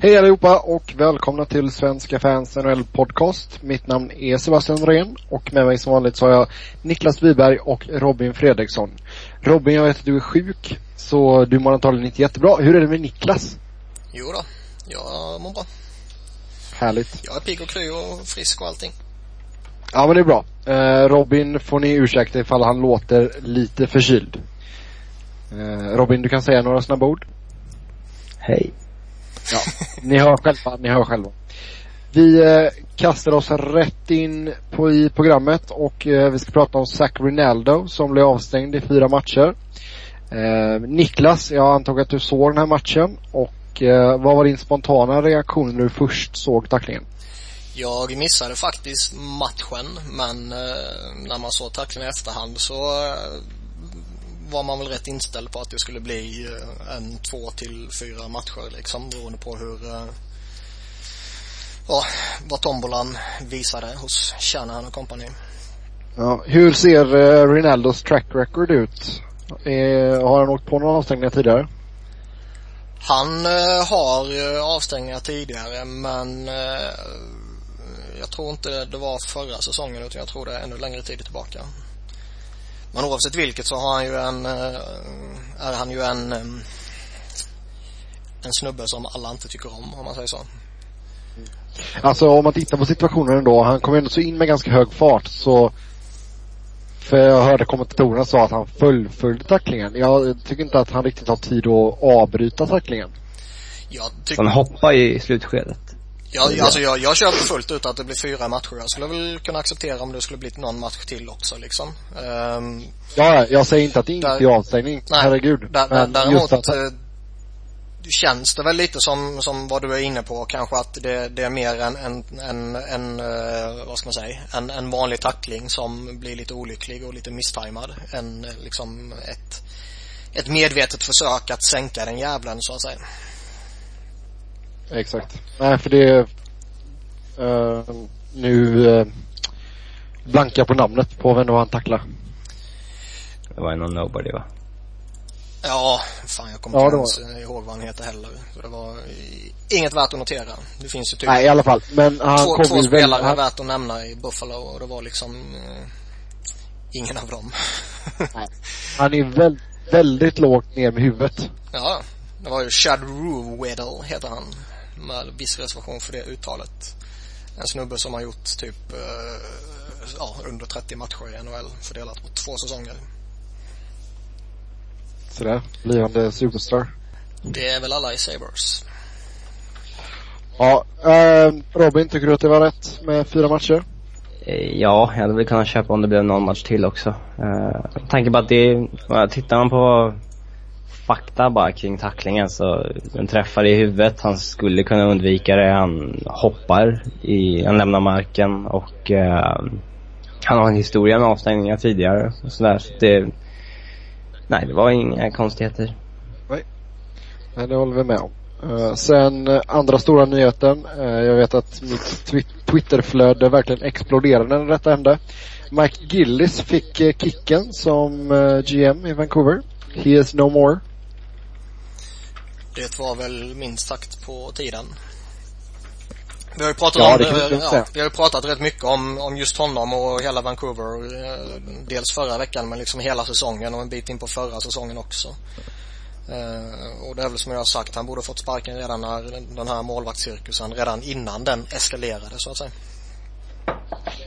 Hej allihopa och välkomna till Svenska fans NHL podcast. Mitt namn är Sebastian Norén och med mig som vanligt så har jag Niklas Wiberg och Robin Fredriksson. Robin, jag vet att du är sjuk så du mår antagligen inte jättebra. Hur är det med Niklas? Jo då, jag mår bra. Härligt. Jag är pigg och kry och frisk och allting. Ja men det är bra. Eh, Robin får ni ursäkta ifall han låter lite förkyld. Eh, Robin, du kan säga några snabba ord? Hej. Ja, ni hör själva, ni hör själva. Vi eh, kastar oss rätt in på, i programmet och eh, vi ska prata om Zach Rinaldo som blev avstängd i fyra matcher. Eh, Niklas, jag antog att du såg den här matchen och eh, vad var din spontana reaktion när du först såg tacklingen? Jag missade faktiskt matchen, men eh, när man såg tacklingen i efterhand så eh, var man väl rätt inställd på att det skulle bli eh, en två till fyra matcher liksom beroende på hur eh, ja, vad tombolan visade hos Shanahan och kompani. Ja, hur ser eh, Rinaldos track record ut? Eh, har han åkt på några avstängningar tidigare? Han eh, har avstängningar tidigare men eh, jag tror inte det var förra säsongen utan jag tror det är ännu längre tid tillbaka. Men oavsett vilket så har han ju en, eh, är han ju en, en snubbe som alla inte tycker om, om man säger så. Alltså om man tittar på situationen ändå, han kom ändå så in med ganska hög fart så för jag hörde kommentatorerna sa att han fullföljde tacklingen. Jag tycker inte att han riktigt har tid att avbryta tacklingen. Jag tycker, Han hoppar i slutskedet. Jag, alltså jag, jag köper fullt ut att det blir fyra matcher. Jag skulle väl kunna acceptera om det skulle blivit någon match till också liksom. Ehm, Ja, jag säger inte att det inte är avstängning. Nej, Herregud. Där, där, Men däremot att, eh, känns det väl lite som, som vad du är inne på kanske att det, det är mer en, en, en, en eh, vad ska man säga, en, en vanlig tackling som blir lite olycklig och lite misstajmad än eh, liksom ett, ett medvetet försök att sänka den jävlen så att säga. Exakt. Nej, för det uh, nu uh, blankar på namnet på vem det var han tacklade. Det var ju någon nobody va? Ja, fan jag kommer Ja, inte ens ihåg vad han heter heller. Så det var eh, inget värt att notera. Det finns ju typ Nej, i alla fall. Men han två, kom två spelare. Han, värt att nämna i Buffalo och det var liksom eh, ingen av dem. han är väl, väldigt lågt ner med huvudet. Ja, det var ju Chad Ruweddle heter han. Med viss reservation för det uttalet. En snubbe som har gjort typ, eh, ja, under 30 matcher i NHL fördelat på två säsonger. Sådär, blivande superstar. Det är väl alla i Sabres. Ja, eh, Robin, tycker du att det var rätt med fyra matcher? Eh, Ja, jag hade väl kunnat köpa om det blev någon match till också. Uh, med tanke på att det, tittar man på fakta bara kring tacklingen så den träffar i huvudet, han skulle kunna undvika det, han hoppar i, han lämnar marken och eh, han har en historia med avstängningar tidigare och sådär så det, nej det var inga konstigheter. Nej, Nej, det håller vi med om. Uh, sen uh, andra stora nyheten. Uh, jag vet att mitt twi- Twitterflöde verkligen exploderade när detta hände. Mike Gillis fick kicken som GM i Vancouver. He is no more. Det var väl minst sagt på tiden. Vi har ju pratat Ja, om, ja, vi har pratat rätt mycket om, om just honom och hela Vancouver. eh, Dels förra veckan men liksom hela säsongen och en bit in på förra säsongen också. Eh, och det är väl som jag har sagt, han borde fått sparken redan när den här målvaktscirkusen, redan innan den eskalerade så att säga.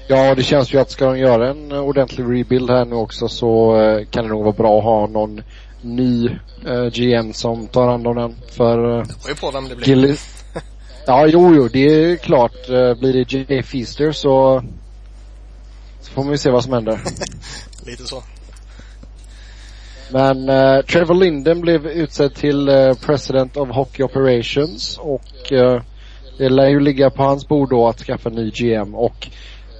Ja, det känns ju att ska de göra en ordentlig rebuild här nu också så eh, kan det nog vara bra att ha någon ny eh, GM som tar hand om den. För eh, Det beror ju på vem det blir. Gillis... Ja, jo, jo, det är klart. Eh, Blir det Jay Feaster så, så får man ju se vad som händer. Lite så. Men eh, Trevor Linden blev utsedd till eh, President of Hockey Operations och eh, det lär ju ligga på hans bord då att skaffa en ny GM och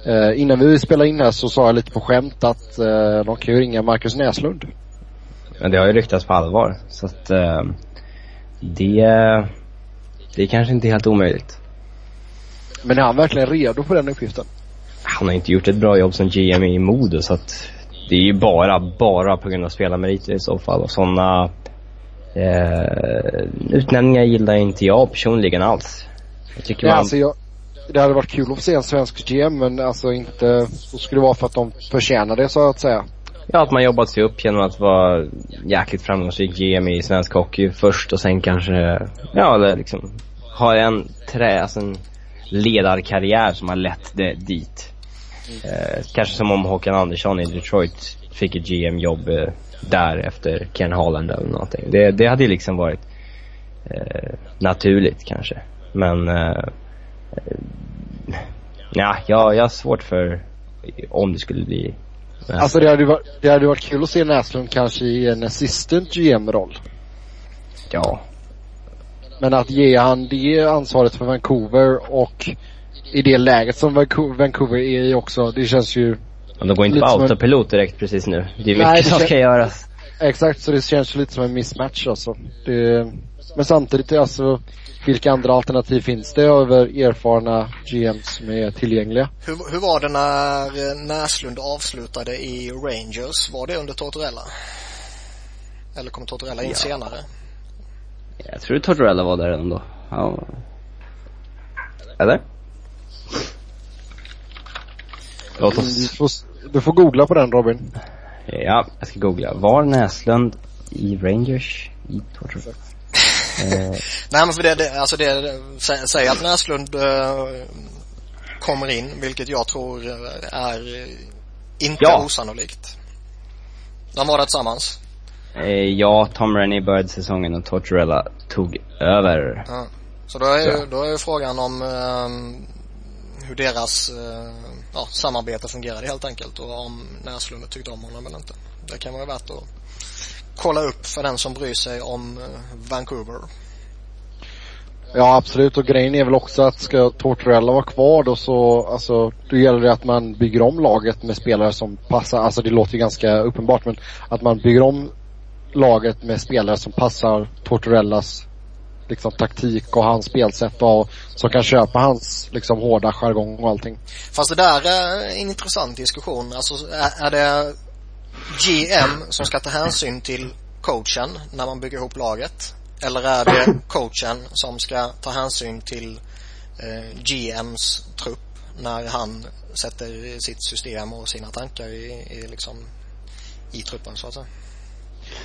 eh, innan vi spelade in här så sa jag lite på skämt att eh, de kan ju ringa Marcus Näslund. Men det har ju ryktats på allvar så att eh, det, det är kanske inte helt omöjligt. Men är han verkligen redo för den uppgiften? Han har inte gjort ett bra jobb som GM i Modo så att det är ju bara, bara på grund av spelarmeriter i så fall och sådana Eh, utnämningar gillar inte jag personligen alls. Jag tycker Ja, man... alltså jag, det hade varit kul att se en svensk GM men alltså inte, så skulle det vara för att de förtjänar det så att säga. Ja, att man jobbat sig upp genom att vara jäkligt framgångsrik GM i svensk hockey först och sen kanske, ja eller liksom, ha en trä, alltså en ledarkarriär som har lett det dit. Eh, kanske som om Håkan Andersson i Detroit fick ett GM-jobb eh, där efter Ken Holland eller någonting. Det, det hade ju liksom varit eh, naturligt kanske. Men, eh, eh, ja, jag, jag har svårt för om det skulle bli Alltså det hade varit, det hade varit kul att se Näslund kanske i en assistant GM-roll. Ja. Men att ge han det ansvaret för Vancouver och i det läget som Vancouver är i också, det känns ju Men de går inte på som en- autopilot direkt precis nu. Det är mycket Nej, som ska göras. Exakt, så det känns lite som en mismatch alltså. Det, men samtidigt, alltså, vilka andra alternativ finns det över erfarna GMs som är tillgängliga? Hur, hur var det när eh, Näslund avslutade i Rangers? Var det under Tortorella? Eller kom Tortorella in Ja. senare? Jag tror Tortorella var där ändå. Ja. Eller? Låt Du oss... får, du får googla på den Robin. Ja, jag ska googla. Var Näslund i Rangers i Tortorella? eh, Nej men för det, det alltså det, det sä, säg att Näslund eh, kommer in, vilket jag tror eh, är eh, inte Ja. osannolikt. De var där tillsammans. eh, ja, Tom Rennie började säsongen och Tortorella tog över. Ja. Så då är, ju, då är ju frågan om ehm, hur deras eh, ja, samarbete fungerade helt enkelt och om Näslund tyckte om honom eller inte. Det kan vara värt att kolla upp för den som bryr sig om eh, Vancouver. Ja absolut och grejen är väl också att ska Tortorella vara kvar då så, alltså, då gäller det att man bygger om laget med spelare som passar, alltså det låter ju ganska uppenbart men att man bygger om laget med spelare som passar Tortorellas liksom taktik och hans spelsätt och som kan köpa hans liksom hårda jargong och allting. Fast det där är en intressant diskussion. Alltså är, är det GM som ska ta hänsyn till coachen när man bygger ihop laget? Eller är det coachen som ska ta hänsyn till eh, GMs trupp när han sätter sitt system och sina tankar i, i liksom i truppen så att säga.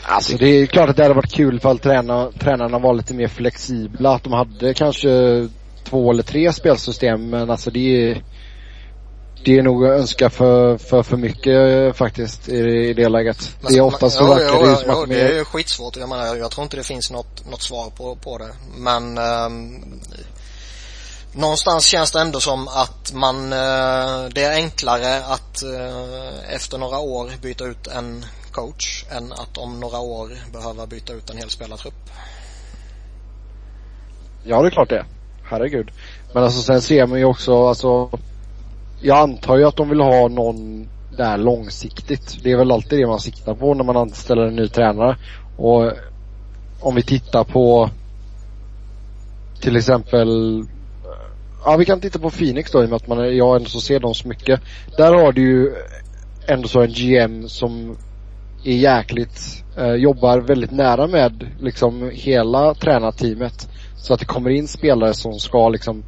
Alltså det är klart att det hade varit kul ifall träna, tränarna var lite mer flexibla. Att de hade kanske två eller tre spelsystem men alltså det är det är nog att önska för, för, för mycket faktiskt i, i det läget. Men det är så- ofta så verkar jo, det ju som att jo, de det är är, ju skitsvårt. Jag menar, jag tror inte det finns något, något svar på, på det. Men ehm, någonstans känns det ändå som att man, eh, det är enklare att eh, efter några år byta ut en coach än att om några år behöva byta ut en hel spelartrupp. Ja det är klart det. Herregud. Men alltså sen ser man ju också alltså Jag antar ju att de vill ha någon där långsiktigt. Det är väl alltid det man siktar på när man anställer en ny tränare. Och om vi tittar på till exempel Ja vi kan titta på Phoenix då i och med att man, jag ändå så ser dem så mycket. Där har du ju ändå så en GM som är jäkligt, eh, jobbar väldigt nära med liksom hela tränarteamet. Så att det kommer in spelare som ska liksom,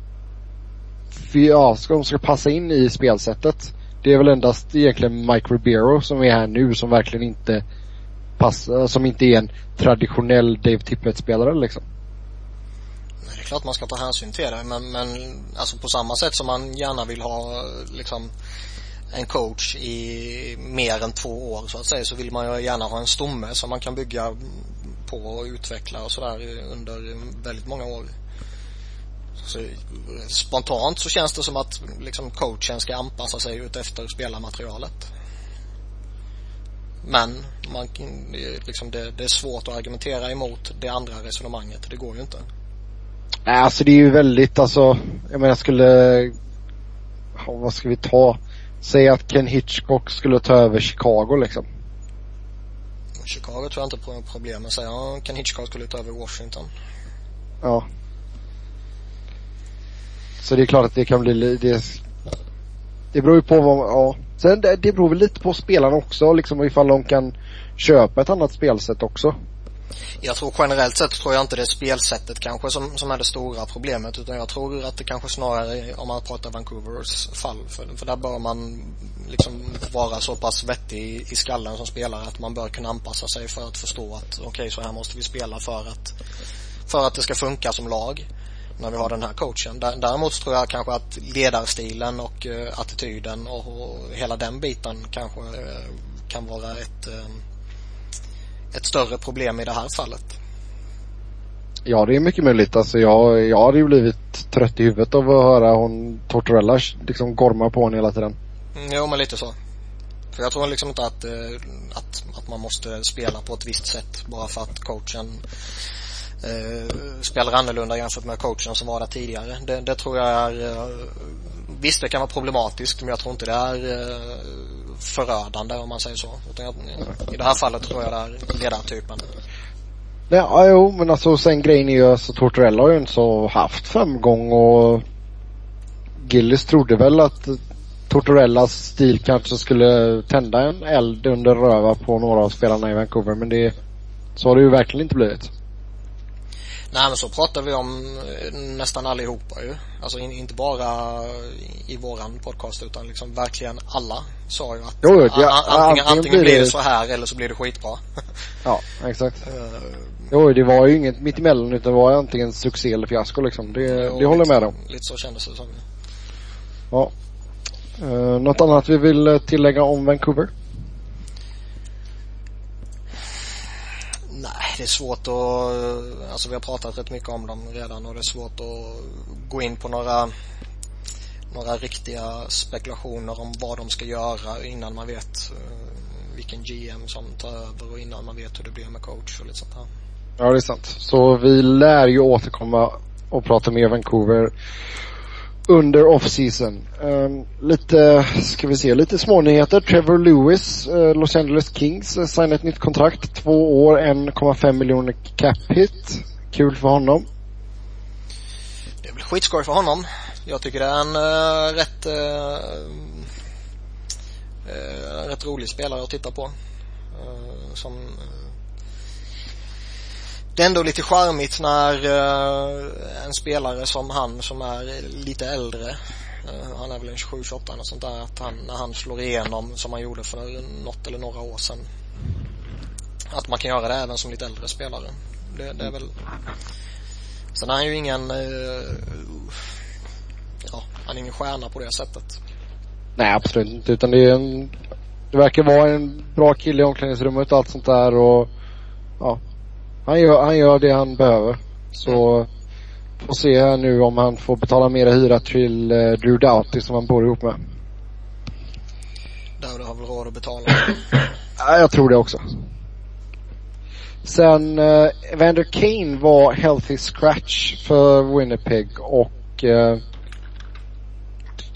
ja, ska, de ska passa in i spelsättet. Det är väl endast egentligen Mike Ribeiro som är här nu som verkligen inte passar, eh, som inte är en traditionell Dave Tippett-spelare liksom. Nej, Det är klart man ska ta hänsyn till det men, men alltså på samma sätt som man gärna vill ha liksom en coach i mer än två år så att säga så vill man ju gärna ha en stomme som man kan bygga på och utveckla och sådär under väldigt många år. Så spontant så känns det som att liksom coachen ska anpassa sig ut efter spelarmaterialet. Men man, liksom det, det är svårt att argumentera emot det andra resonemanget. Det går ju inte. Nej, alltså det är ju väldigt alltså, jag menar jag skulle, ja, vad ska vi ta? Säg att Ken Hitchcock skulle ta över Chicago liksom. Chicago tror jag inte på problem att säga. Ja, Ken Hitchcock skulle ta över Washington. Ja. Så det är klart att det kan bli, li- det, det beror ju på vad, ja. Sen det, det beror väl lite på spelarna också liksom ifall de kan köpa ett annat spelsätt också. Jag tror generellt sett tror jag inte det är spelsättet kanske som, som är det stora problemet utan jag tror att det kanske snarare om man pratar Vancouvers fall för, för där bör man liksom vara så pass vettig i, i skallen som spelare att man bör kunna anpassa sig för att förstå att okej okay, så här måste vi spela för att för att det ska funka som lag när vi har den här coachen. Däremot tror jag kanske att ledarstilen och eh, attityden och, hela den biten kanske eh, kan vara ett eh, ett större problem i det här fallet. Ja, det är mycket möjligt. Alltså jag, jag hade ju blivit trött i huvudet av att höra hon Tortorella liksom gorma på honom hela tiden. Mm, jo, men lite så. För jag tror liksom inte att, att, att man måste spela på ett visst sätt bara för att coachen eh, spelar annorlunda jämfört med coachen som var där tidigare. Det, det tror jag är, eh, visst det kan vara problematiskt men jag tror inte det är eh, förödande om man säger så. Utan jag, I det här fallet tror jag det är ledartypen. Ja, jo, men alltså sen grejen är ju alltså Tortorella har ju inte så haft framgång och Gillis trodde väl att Tortorellas stil kanske skulle tända en eld under röva på några av spelarna i Vancouver men det så har det ju verkligen inte blivit. Nej men så pratar vi om eh, nästan allihopa ju. Alltså in, inte bara i våran podcast utan liksom verkligen alla sa ju att jo, ja, antingen, antingen, antingen blir det så här eller så blir det skitbra. ja, exakt. Uh, jo, det var ju inget mittemellan utan det var antingen succé eller fiasko liksom. Det, jo, det håller jag med om. Lite så kändes det som. Ja. Uh, något annat vi vill tillägga om Vancouver? Det är svårt att, alltså vi har pratat rätt mycket om dem redan och det är svårt att gå in på några några riktiga spekulationer om vad de ska göra innan man vet eh, vilken GM som tar över och innan man vet hur det blir med coach och lite sånt här. Ja, det är sant. Så vi lär ju återkomma och prata mer Vancouver under off-season. Um, lite, ska vi se, lite smånyheter. Trevor Lewis, uh, Los Angeles Kings, uh, signar ett nytt kontrakt. Två år, 1,5 miljoner cap hit. Kul för honom. Det blir skitskoj för honom. Jag tycker det är en uh, rätt rätt rolig spelare att titta på. som det är ändå lite charmigt när uh, en spelare som han som är lite äldre uh, han är väl en 27-28 och sånt där att han, när han slår igenom som han gjorde för något eller några år sedan att man kan göra det även som lite äldre spelare. Det, det är väl sen är han ju ingen uh, ja, han är ingen stjärna på det sättet. Nej absolut inte. Utan det är en det verkar vara en bra kille i omklädningsrummet och allt sånt där och ja, han gör, han gör det han behöver. Så får se här nu om han får betala mer hyra till eh, Drew Doughty som han bor ihop med. Dowdy har väl råd att betala? ja, jag tror det också. Sen eh, Vander Kane var healthy scratch för Winnipeg och eh,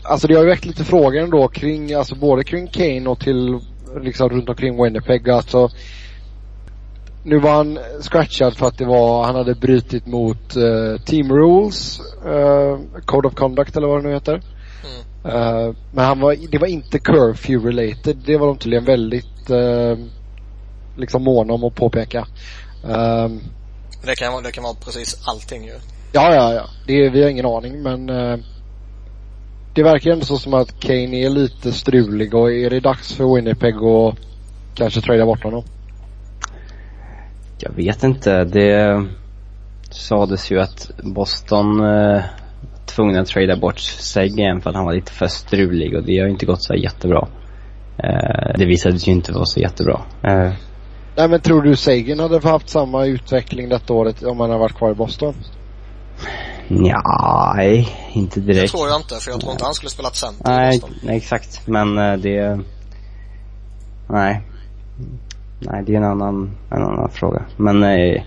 Alltså det har ju väckt lite frågor ändå kring, alltså både kring Kane och till liksom runt omkring Winnipeg. Alltså nu var han scratchad för att det var, han hade brutit mot uh, team rules, uh, code of conduct eller vad det nu heter. Mm. Uh, men han var, det var inte curfew related. Det var de tydligen väldigt liksom måna om att påpeka. det kan, det kan vara precis allting ju. Ja, ja, ja. Det, vi har ingen aning men det verkar ändå så som att Kane är lite strulig och är det dags för Winnipeg att kanske trada bort honom? Jag vet inte. Det sades ju att Boston eh, tvungna att trada bort Seguin för att han var lite för strulig och det har inte gått så jättebra. Eh, det visade sig ju inte vara så jättebra. Eh. Nej men tror du Seguin hade haft samma utveckling detta året om han hade varit kvar i Boston? Nej, inte direkt. Det tror jag inte för jag tror inte han skulle spelat center Nej, nej exakt. Men det... Nej. Nej, det är en annan, en annan fråga. Men eh,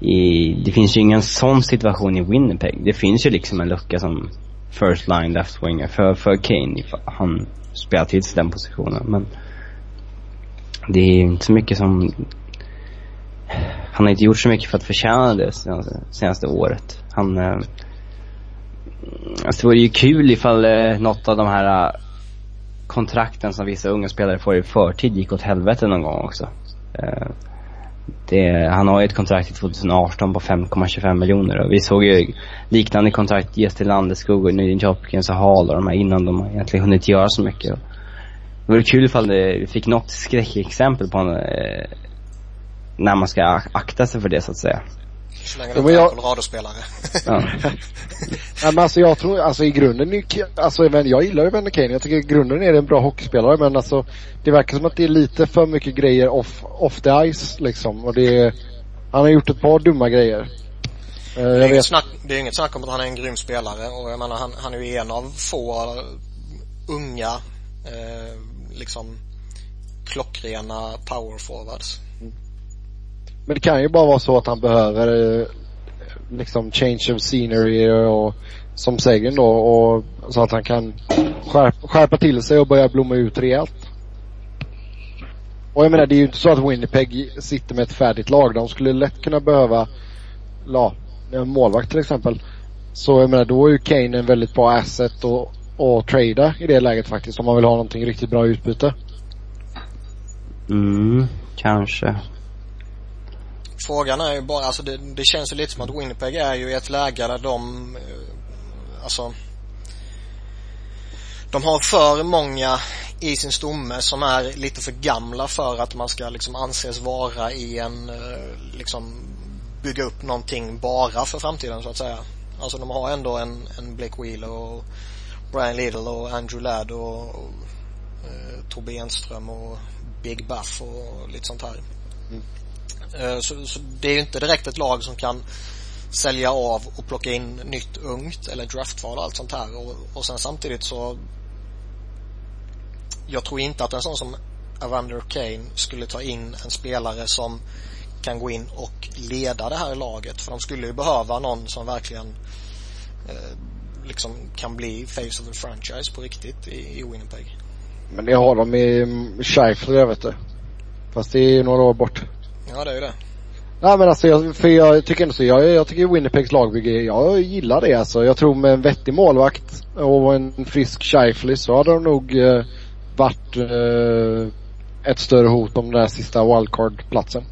i, det finns ju ingen sån situation i Winnipeg. Det finns ju liksom en lucka som first line left winger för, för Kane. Han spelar till den positionen. Men det är inte så mycket som... Han har inte gjort så mycket för att förtjäna det senaste, senaste året. Han... Eh, alltså det vore ju kul ifall eh, något av de här kontrakten som vissa unga spelare får i förtid gick åt helvete någon gång också. Eh, det, han har ju ett kontrakt i 2018 på 5,25 miljoner och vi såg ju liknande kontrakt ges till Landeskog och Nugent Jopkins och Hall och de här innan de egentligen hunnit göra så mycket. Det vore kul ifall vi fick något skräckexempel på en, eh, när man ska akta sig för det så att säga. Så länge det inte är jag... Colorado-spelare. ja. Nej men alltså jag tror, alltså i grunden, alltså jag gillar ju Vander Kane. Jag tycker i grunden är det en bra hockeyspelare men alltså det verkar som att det är lite för mycket grejer off, off the ice liksom. Och det är, han har gjort ett par dumma grejer. Eh, det är, inget snack, det är inget snack om att han är en grym spelare och jag menar han, han är ju en av få unga, eh, liksom klockrena power forwards. Men det kan ju bara vara så att han behöver eh, liksom change of scenery och som Sagan då och så att han kan skärpa, skärpa till sig och börja blomma ut rejält. Och jag menar det är ju inte så att Winnipeg sitter med ett färdigt lag. De skulle lätt kunna behöva, ja, en målvakt till exempel. Så jag menar då är ju Kane en väldigt bra asset och, och trada i det läget faktiskt om man vill ha någonting riktigt bra utbyte. Mm, kanske. Frågan är ju bara, alltså det, det känns ju lite som att Winnipeg är ju i ett läge där de, eh, alltså de har för många i sin stomme som är lite för gamla för att man ska liksom anses vara i en, eh, liksom bygga upp någonting bara för framtiden så att säga. Alltså de har ändå en, en Blake Wheeler och Brian Little och Andrew Ladd och, och eh, Tobbe Enström och Big Buff och lite sånt här. Mm. Eh, så, så, det är ju inte direkt ett lag som kan sälja av och plocka in nytt ungt eller draftval och allt sånt här och, och sen samtidigt så jag tror inte att en sån som Evander Kane skulle ta in en spelare som kan gå in och leda det här laget för de skulle ju behöva någon som verkligen eh, liksom kan bli face of the franchise på riktigt i, i Winnipeg. Men det har de i Scheifler vet du. Fast det är ju några år bort. Ja, det är ju det. Nej men alltså jag, för jag tycker ändå så, jag, jag tycker Winnipegs lagbygge, jag gillar det alltså. Jag tror med en vettig målvakt och en frisk Scheifly så hade de nog eh, varit eh, ett större hot om den där sista wildcard-platsen.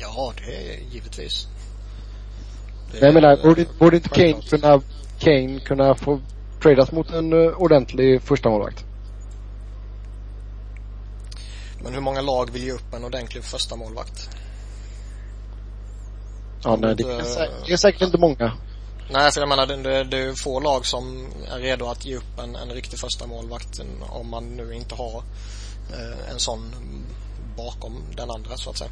Ja, det är givetvis. Det jag menar, borde, borde inte Kane kunna, Kane kunna få tradas mot en uh, ordentlig första målvakt? Men hur många lag vill ge upp en ordentlig första målvakt? Ja, nej, det är, säkert, det är säkert inte många. Nej, för jag menar det, det är få lag som är redo att ge upp en, en riktig första målvakt om man nu inte har eh, en sån bakom den andra så att säga.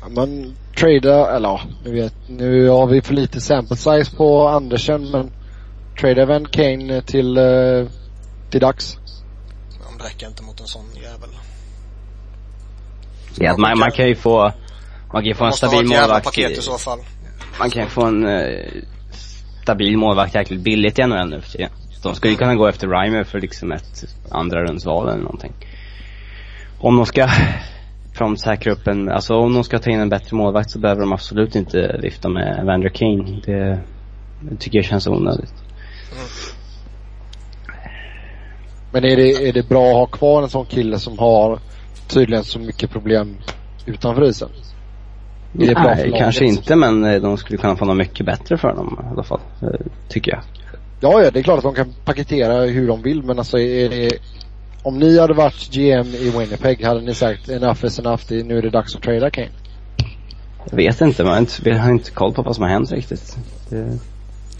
Ja, man trada, eller ja, nu vet, nu har vi för lite sample size på Andersen men trada Van Kane till, eh, till dags. Det räcker inte mot en sån jävel. Ja, man, man kan ju få, man kan ju få en stabil målvakt. paket i så fall. Man kan ju få en eh, stabil målvakt jäkligt billigt i NHL nu för tiden. De skulle ju kunna gå efter Reimer för liksom ett andra rundsval eller någonting. Om de ska prompt säkra upp en, alltså om de ska ta in en bättre målvakt så behöver de absolut inte vifta med Vander King. Det, det tycker jag känns onödigt. Mm. Men är det, är det bra att ha kvar en sån kille som har tydligen så mycket problem utanför isen. Det bra Nej, kanske inte men eh, de skulle kunna få något mycket bättre för dem i alla fall. Eh, tycker jag. Ja, ja, det är klart att de kan paketera hur de vill men alltså är det, om ni hade varit GM i Winnipeg hade ni sagt enough is enough, nu är det dags att trada Kane? Jag vet inte, man har inte, vi har inte koll på vad som har hänt riktigt. Det...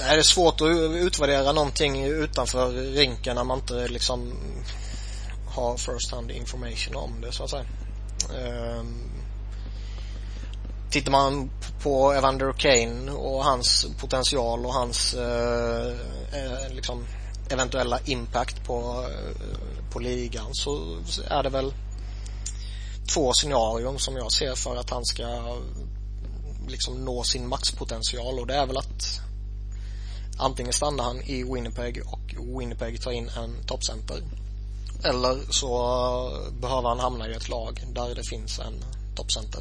Nej, det är svårt att utvärdera någonting utanför rinken när man inte liksom har first hand information om det så att säga. Um, tittar man på Evander Kane och hans potential och hans uh, uh, liksom eventuella impact på, uh, på ligan så är det väl två scenarion som jag ser för att han ska liksom nå sin maxpotential och det är väl att antingen stannar han i Winnipeg och Winnipeg tar in en toppcenter eller så behöver han hamna i ett lag där det finns en toppcenter.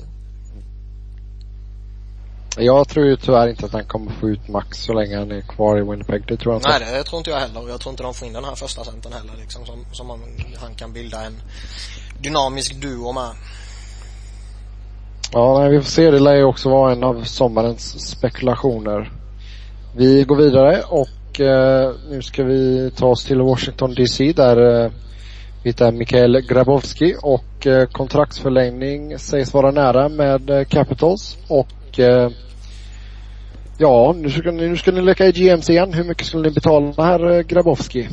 Jag tror ju tyvärr inte att han kommer få ut max så länge han är kvar i Winnipeg. Det tror jag inte. Nej, det tror inte jag heller. Jag tror inte de får in den här första centern heller liksom som, som han, han kan bilda en dynamisk duo med. Ja, nej, vi får se. Det lär ju också vara en av sommarens spekulationer. Vi går vidare och eh, nu ska vi ta oss till Washington DC där eh, vi hittar Mikael Grabowski och eh, kontraktsförlängning sägs vara nära med eh, Capitals och eh, ja, nu ska, ni, nu ska ni leka i GMs igen. Hur mycket skulle ni betala här eh, Grabowski?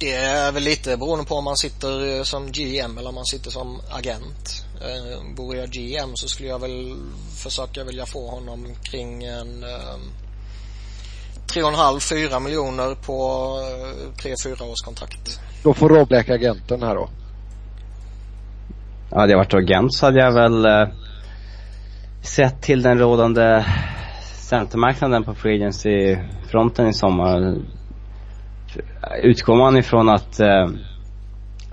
Det är väl lite beroende på om man sitter eh, som GM eller om man sitter som agent. Eh, vore jag GM så skulle jag väl försöka vilja få honom kring en eh, 3,5-4 miljoner på 3-4 års kontrakt. Då får Rob leka agenten här då. Ja, hade jag varit agent så hade jag väl eh, sett till den rådande centermarknaden på Free Agency-fronten i sommar. Utgår man ifrån att eh,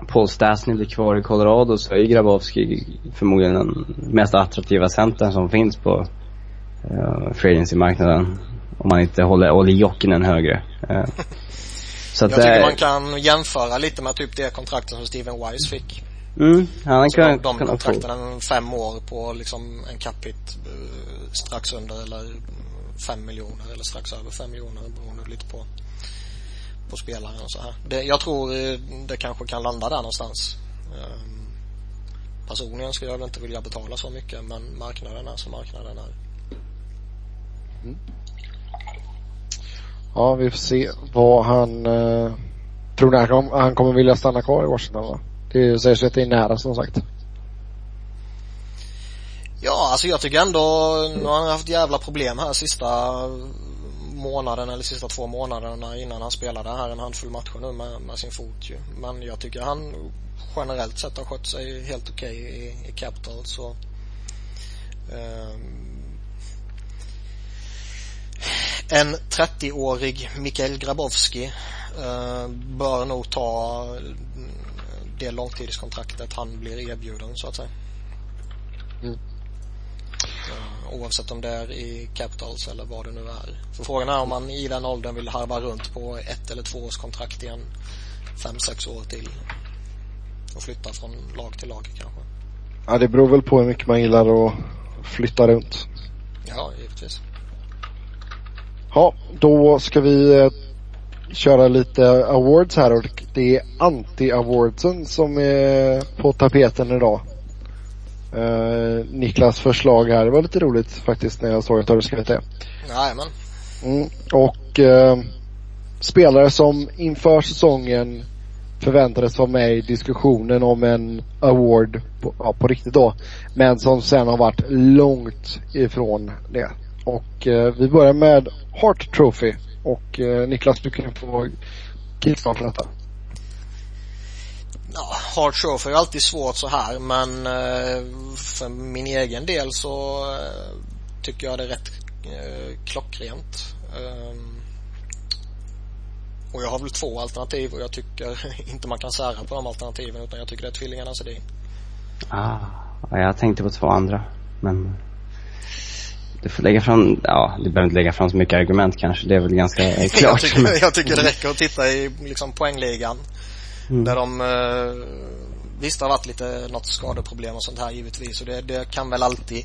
Paul Stastny blir kvar i Colorado så är Grabowski förmodligen den mest attraktiva centern som finns på eh, Free Agency-marknaden. Om man inte håller Olli Jokinen högre. Eh, så att, jag tycker man kan jämföra lite med typ det kontraktet som Steven Wise fick. Mm, han kan, de, de kan kontrakten fem år på liksom en capita uh, strax under eller fem miljoner eller strax över fem miljoner beroende lite på på spelaren och så här. Det, jag tror eh, det kanske kan landa där någonstans. Um, personligen skulle jag väl inte vilja betala så mycket men marknaden är som marknaden är. Mm. Ja, vi får se vad han... Uh, tror ni han, han kommer vilja stanna kvar i Washington va? Det sägs att det är nära som sagt. Ja, alltså jag tycker ändå, nu har han haft jävla problem här sista månaden eller sista två månaderna innan han spelade här en handfull matcher nu med, med sin fot ju. Men jag tycker han generellt sett har skött sig helt okej okay i, i Capital så um, en 30-årig Mikael Grabowski uh, bör nog ta mm, det långtidskontraktet han blir erbjuden så att säga. Mm. Oavsett om det är i Capitals eller vad det nu är. För frågan är om man i den åldern vill harva runt på ett eller två års kontrakt igen. Fem, sex år till. Och flytta från lag till lag kanske. Ja, det beror väl på hur mycket man gillar att flytta runt. Ja, givetvis. Ja, då ska vi eh, köra lite awards här och det är anti-awardsen som är på tapeten idag. Uh, Niklas förslag här, det var lite roligt faktiskt när jag såg att du hade skrivit det. Jajamän. Mm, och uh, spelare som inför säsongen förväntades vara med i diskussionen om en award på, ja, på riktigt då. Men som sen har varit långt ifrån det. Och uh, vi börjar med Hart Trophy. Och eh, Niklas, du kan få kickstarta detta. Hard för är alltid svårt så här men eh, för min egen del så eh, tycker jag det är rätt eh, klockrent. Um, och jag har väl två alternativ och jag tycker inte man kan sära på de alternativen utan jag tycker det är tvillingarnas idé. Ah, jag tänkte på två andra men du får lägga fram, ja, du behöver inte lägga fram så mycket argument kanske. Det är väl ganska klart. jag, tycker, jag tycker det räcker att titta i liksom poängligan. Mm. Där de, eh, visst det har varit lite något skadeproblem och sånt här givetvis. Och det, det kan väl alltid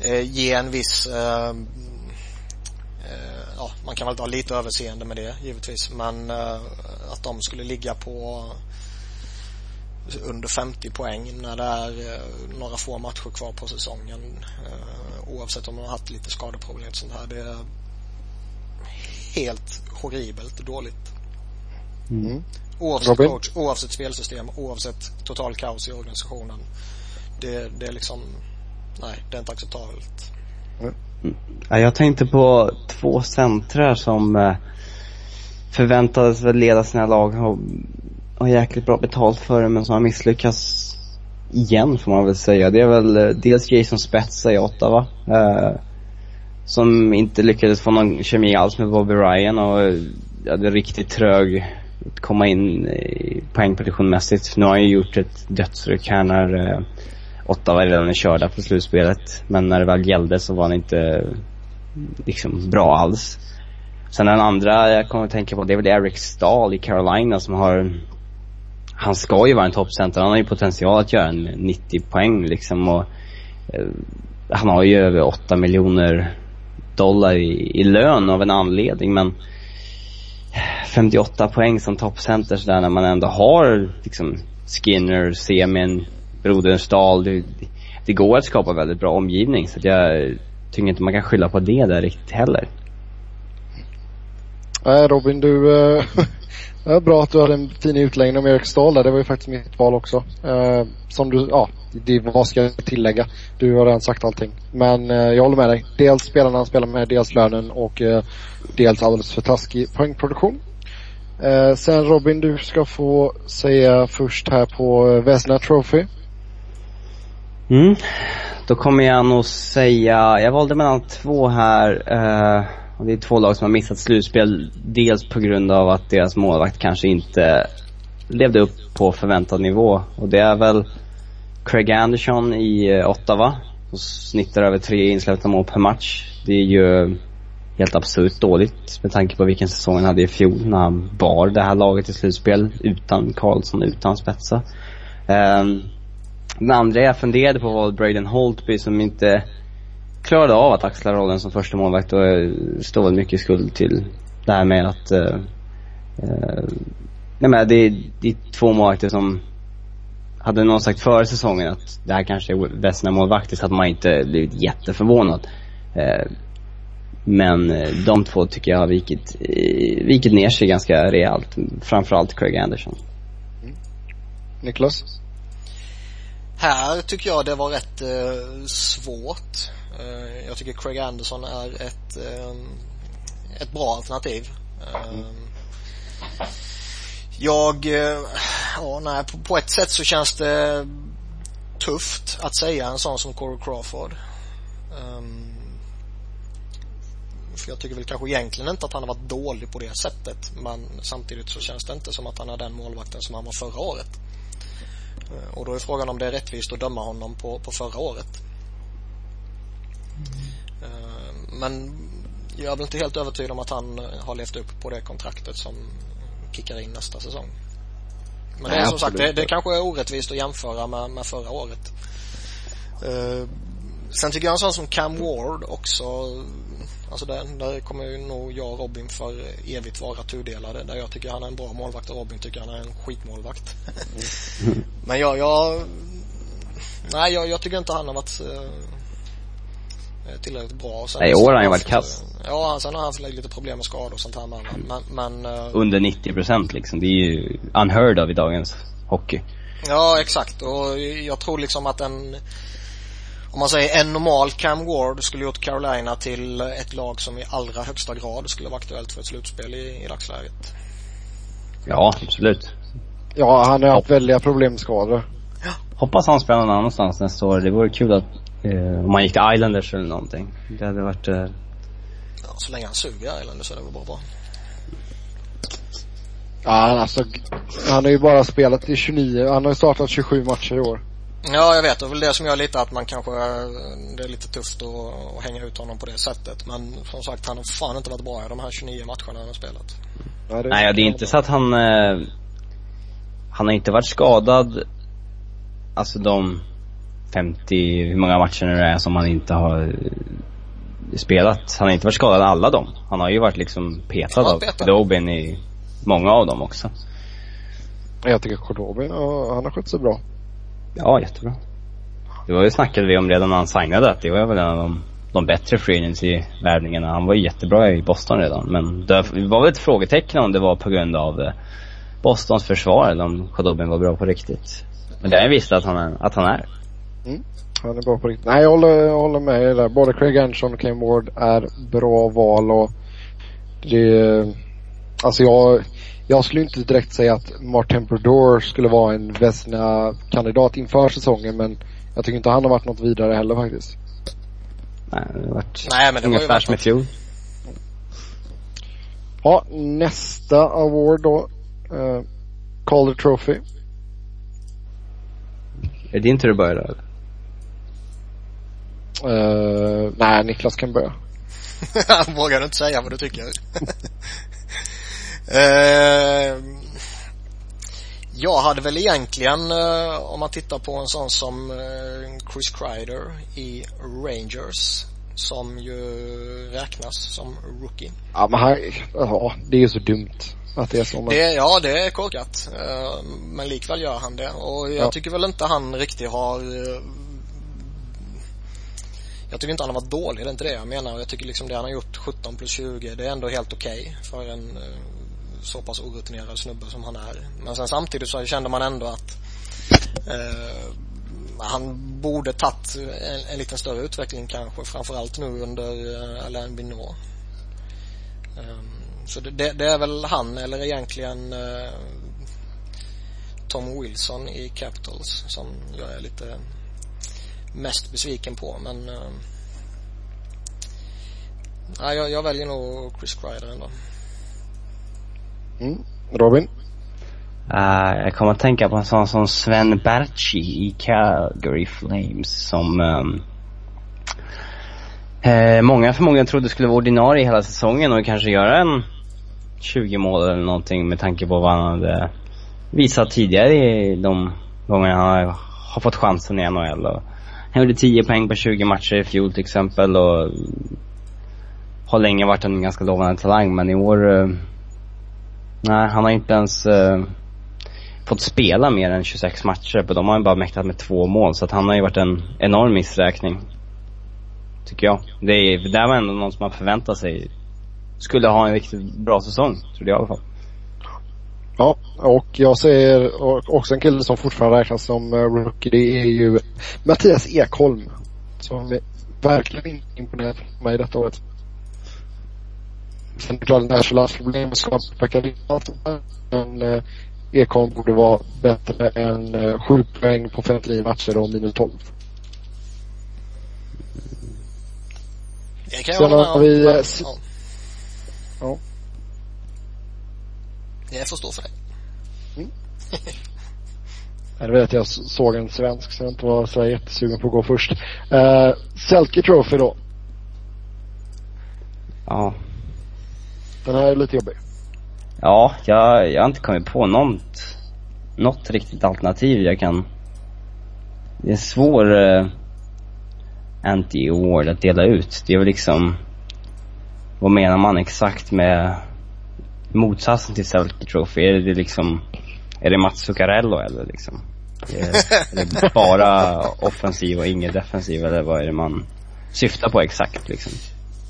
eh, ge en viss eh, eh, ja, man kan väl ha lite överseende med det givetvis. Men eh, att de skulle ligga på under 50 poäng när det är eh, några få matcher kvar på säsongen. Oavsett om de har haft lite skadeproblem och sånt här. Det är helt horribelt dåligt. Mm. Oavsett Robin? coach, oavsett spelsystem, oavsett total kaos i organisationen. Det, det är liksom, nej, det är inte acceptabelt. Mm. Jag tänkte på två centrar som eh, förväntades väl leda sina lag och har jäkligt bra betalt för det men som har misslyckats igen får man väl säga. Det är väl eh, dels Jason Spezza i Ottawa. Eh, som inte lyckades få någon kemi alls med Bobby Ryan och eh, hade riktigt trög komma in i poängproduktionmässigt. Nu har han ju gjort ett dödsryck här när eh, var redan körda på slutspelet. Men när det väl gällde så var han inte eh, liksom bra alls. Sen den andra jag kommer att tänka på det är väl Eric Stahl i Carolina som har han ska ju vara en toppcenter. Han har ju potential att göra en 90 poäng liksom och eh, han har ju över 8 miljoner dollar i, i lön av en anledning men 58 poäng som toppcenter sådär när man ändå har liksom Skinner, Semin, Brodernsdal. Det, det går att skapa väldigt bra omgivning så att jag tycker inte man kan skylla på det där riktigt heller. Nej Robin, du, eh, Ja, bra att du hade en fin utläggning om Erik Ståhl där. Det var ju faktiskt mitt val också. Eh, som du, ja, det, vad ska jag tillägga? Du har redan sagt allting. Men eh, jag håller med dig. Dels spelarna han spelar med, dels lönen och eh, dels alldeles för taskig poängproduktion. Eh, sen Robin, du ska få säga först här på eh, Vesna Trophy. Mm. Då kommer jag nog säga, jag valde mellan två här. Eh, och det är två lag som har missat slutspel. Dels på grund av att deras målvakt kanske inte levde upp på förväntad nivå. Och det är väl Craig Anderson i eh, Ottawa. Som snittar över tre insläppta mål per match. Det är ju helt absurt dåligt med tanke på vilken säsong han hade i fjol när han bar det här laget i slutspel utan Karlsson, utan spetsa. Um, ehm, den andra jag funderade på var Braden Holtby som inte klarade av att axla rollen som första målvakt och står väl mycket skuld till det här med att uh, uh, nej men det, det är två målvakter som hade någon sagt före säsongen att det här kanske är bästa målvakter så hade man inte blivit jätteförvånad. Uh, men de två tycker jag har vikit, vikit ner sig ganska rejält. Framförallt Craig Anderson. Mm. Niklas? Här tycker jag det var rätt eh, svårt. Eh, jag tycker Craig Anderson är ett, eh, ett bra alternativ. Mm. Jag, ja nej, på, ett sätt så känns det tufft att säga en sån som Corey Crawford. Um, för jag tycker väl kanske egentligen inte att han har varit dålig på det sättet. Men samtidigt så känns det inte som att han är den målvakten som han var förra året. Eh, och då är frågan om det är rättvist att döma honom på, på förra året. Mm. Men jag är väl inte helt övertygad om att han har levt upp på det kontraktet som kickar in nästa säsong. Men Nej, det är som sagt, det, det kanske är orättvist att jämföra med, med förra året. Uh, sen tycker jag en sån som Cam Ward också Alltså där, där kommer ju nog jag och Robin för evigt vara tudelade. Där jag tycker han är en bra målvakt och Robin tycker han är en skitmålvakt. Mm. Men jag, jag Nej, jag, jag, tycker inte han har varit eh, tillräckligt bra. Sen, Nej, i år har han ju varit kass. Ja, sen har han haft lite problem med skador och sånt här men, men, men uh, Under 90 procent liksom. Det är ju unheard of i dagens hockey. Ja, exakt. Och jag tror liksom att en om man säger en normal Cam Ward skulle gjort Carolina till ett lag som i allra högsta grad skulle vara aktuellt för ett slutspel i, i dagsläget. Ja, absolut. Ja, han har haft väldiga problem med skador. Ja. Hoppas han spelar någon annanstans nästa år. Det vore kul att, eh, om han gick till Islanders eller någonting. Det hade varit... Eh... Ja, så länge han suger Islanders så är det väl bara bra. Ja, alltså, han har ju bara spelat i 29, han har ju startat 27 matcher i år. Ja, jag vet. Det är väl det som gör lite att man kanske, det är lite tufft att, att hänga ut honom på det sättet. Men som sagt, han har fan inte varit bra i de här 29 matcherna han har spelat. Nej, det, Nej, det är inte så att han, eh, han har inte varit skadad, alltså de 50, hur många matcher det är som han inte har eh, spelat. Han har inte varit skadad alla dem. Han har ju varit liksom petad av Dobin i många av dem också. Jag tycker Kordobin, han har skött sig bra. Ja, jättebra. Det var ju snackade vi om redan när han signade att det var väl en av de, de bättre free i värvningarna. Han var ju jättebra i Boston redan. Men det var väl ett frågetecken om det var på grund av eh, Bostons försvar eller om Khadobin var bra på riktigt. Men det har jag visst att han är. Att han är. Mm. Han är bra på riktigt. Nej, jag håller, jag håller med där. Både Craig Anderson och Ken Ward är bra val och det, alltså jag, jag skulle inte direkt säga att Martin Brodeur skulle vara en Vesna-kandidat inför säsongen men jag tycker inte han har varit något vidare heller faktiskt. Nej, det har varit Nej, men det ungefär som i fjol. Ja, nästa award då. Uh, Calder Trophy. Är det din tur att börja då Uh, nej, Niklas kan börja. Vågar du inte säga vad du tycker? Uh, Jag hade väl egentligen, eh, om man tittar på en sån som eh, Chris Kreider i Rangers, som ju räknas som rookie. Ja men han, ja det är ju så dumt att det är så. Men... Det, ja, det är korkat. Men likväl gör han det. Och jag Ja. tycker väl inte han riktigt har jag tycker inte han har varit dålig, det är inte det jag menar. Jag tycker liksom det han har gjort 17 plus 20, det är ändå helt okej för en eh, så pass orutinerad snubbe som han är. Men sen samtidigt så kände man ändå att eh, han borde tagit en, en liten större utveckling kanske, framförallt nu under eh, Alain Binot. Eh, så det, det, det är väl han eller egentligen eh, Tom Wilson i Capitals som jag är lite mest besviken på men nej, jag, jag väljer nog Chris Kreider ändå. Mm. Robin? Eh, jag kommer att tänka på en sån som Sven Berchi i Calgary Flames som ehm, eh, många förmodligen trodde skulle vara ordinarie hela säsongen och kanske göra en 20 mål eller någonting med tanke på vad han hade visat tidigare i de gångerna han har, har fått chansen i NHL. Och han gjorde 10 poäng på 20 matcher i fjol till exempel och har länge varit en ganska lovande talang men i år eh, Nej, han har inte ens eh, fått spela mer än 26 matcher. På de har han bara mäktat med två mål. Så att han har ju varit en enorm missräkning. Tycker jag. Det, är, det där var ändå någon som man förväntade sig skulle ha en riktigt bra säsong. Trodde jag i alla fall. Ja, och jag ser också en kille som fortfarande räknas som eh, rookie. Det är ju Mattias Ekholm. Som är verkligen inte imponerat på mig detta året. Sen är det klart, Nashvilles problem skapar allt Men eh, Ekholm borde vara bättre än eh, 7 poäng på 59 matcher och minus 12. Det kan jag Sen har med vi, eh. Ja. Det får stå för dig. Jag vet att jag såg en svensk så jag inte var så jättesugen på att gå först. Uh, Selke Trophy då. Ja. Den här är lite jobbig. Ja, jag, jag har inte kommit på något, något riktigt alternativ jag kan... Det är en svår uh, anti-award att dela ut. Det är väl liksom... Vad menar man exakt med motsatsen till Selke Trophy? Är det liksom... Är det Mats Zuccarello eller liksom? Är, är det bara offensiv och ingen defensiv eller vad är det man syftar på exakt liksom?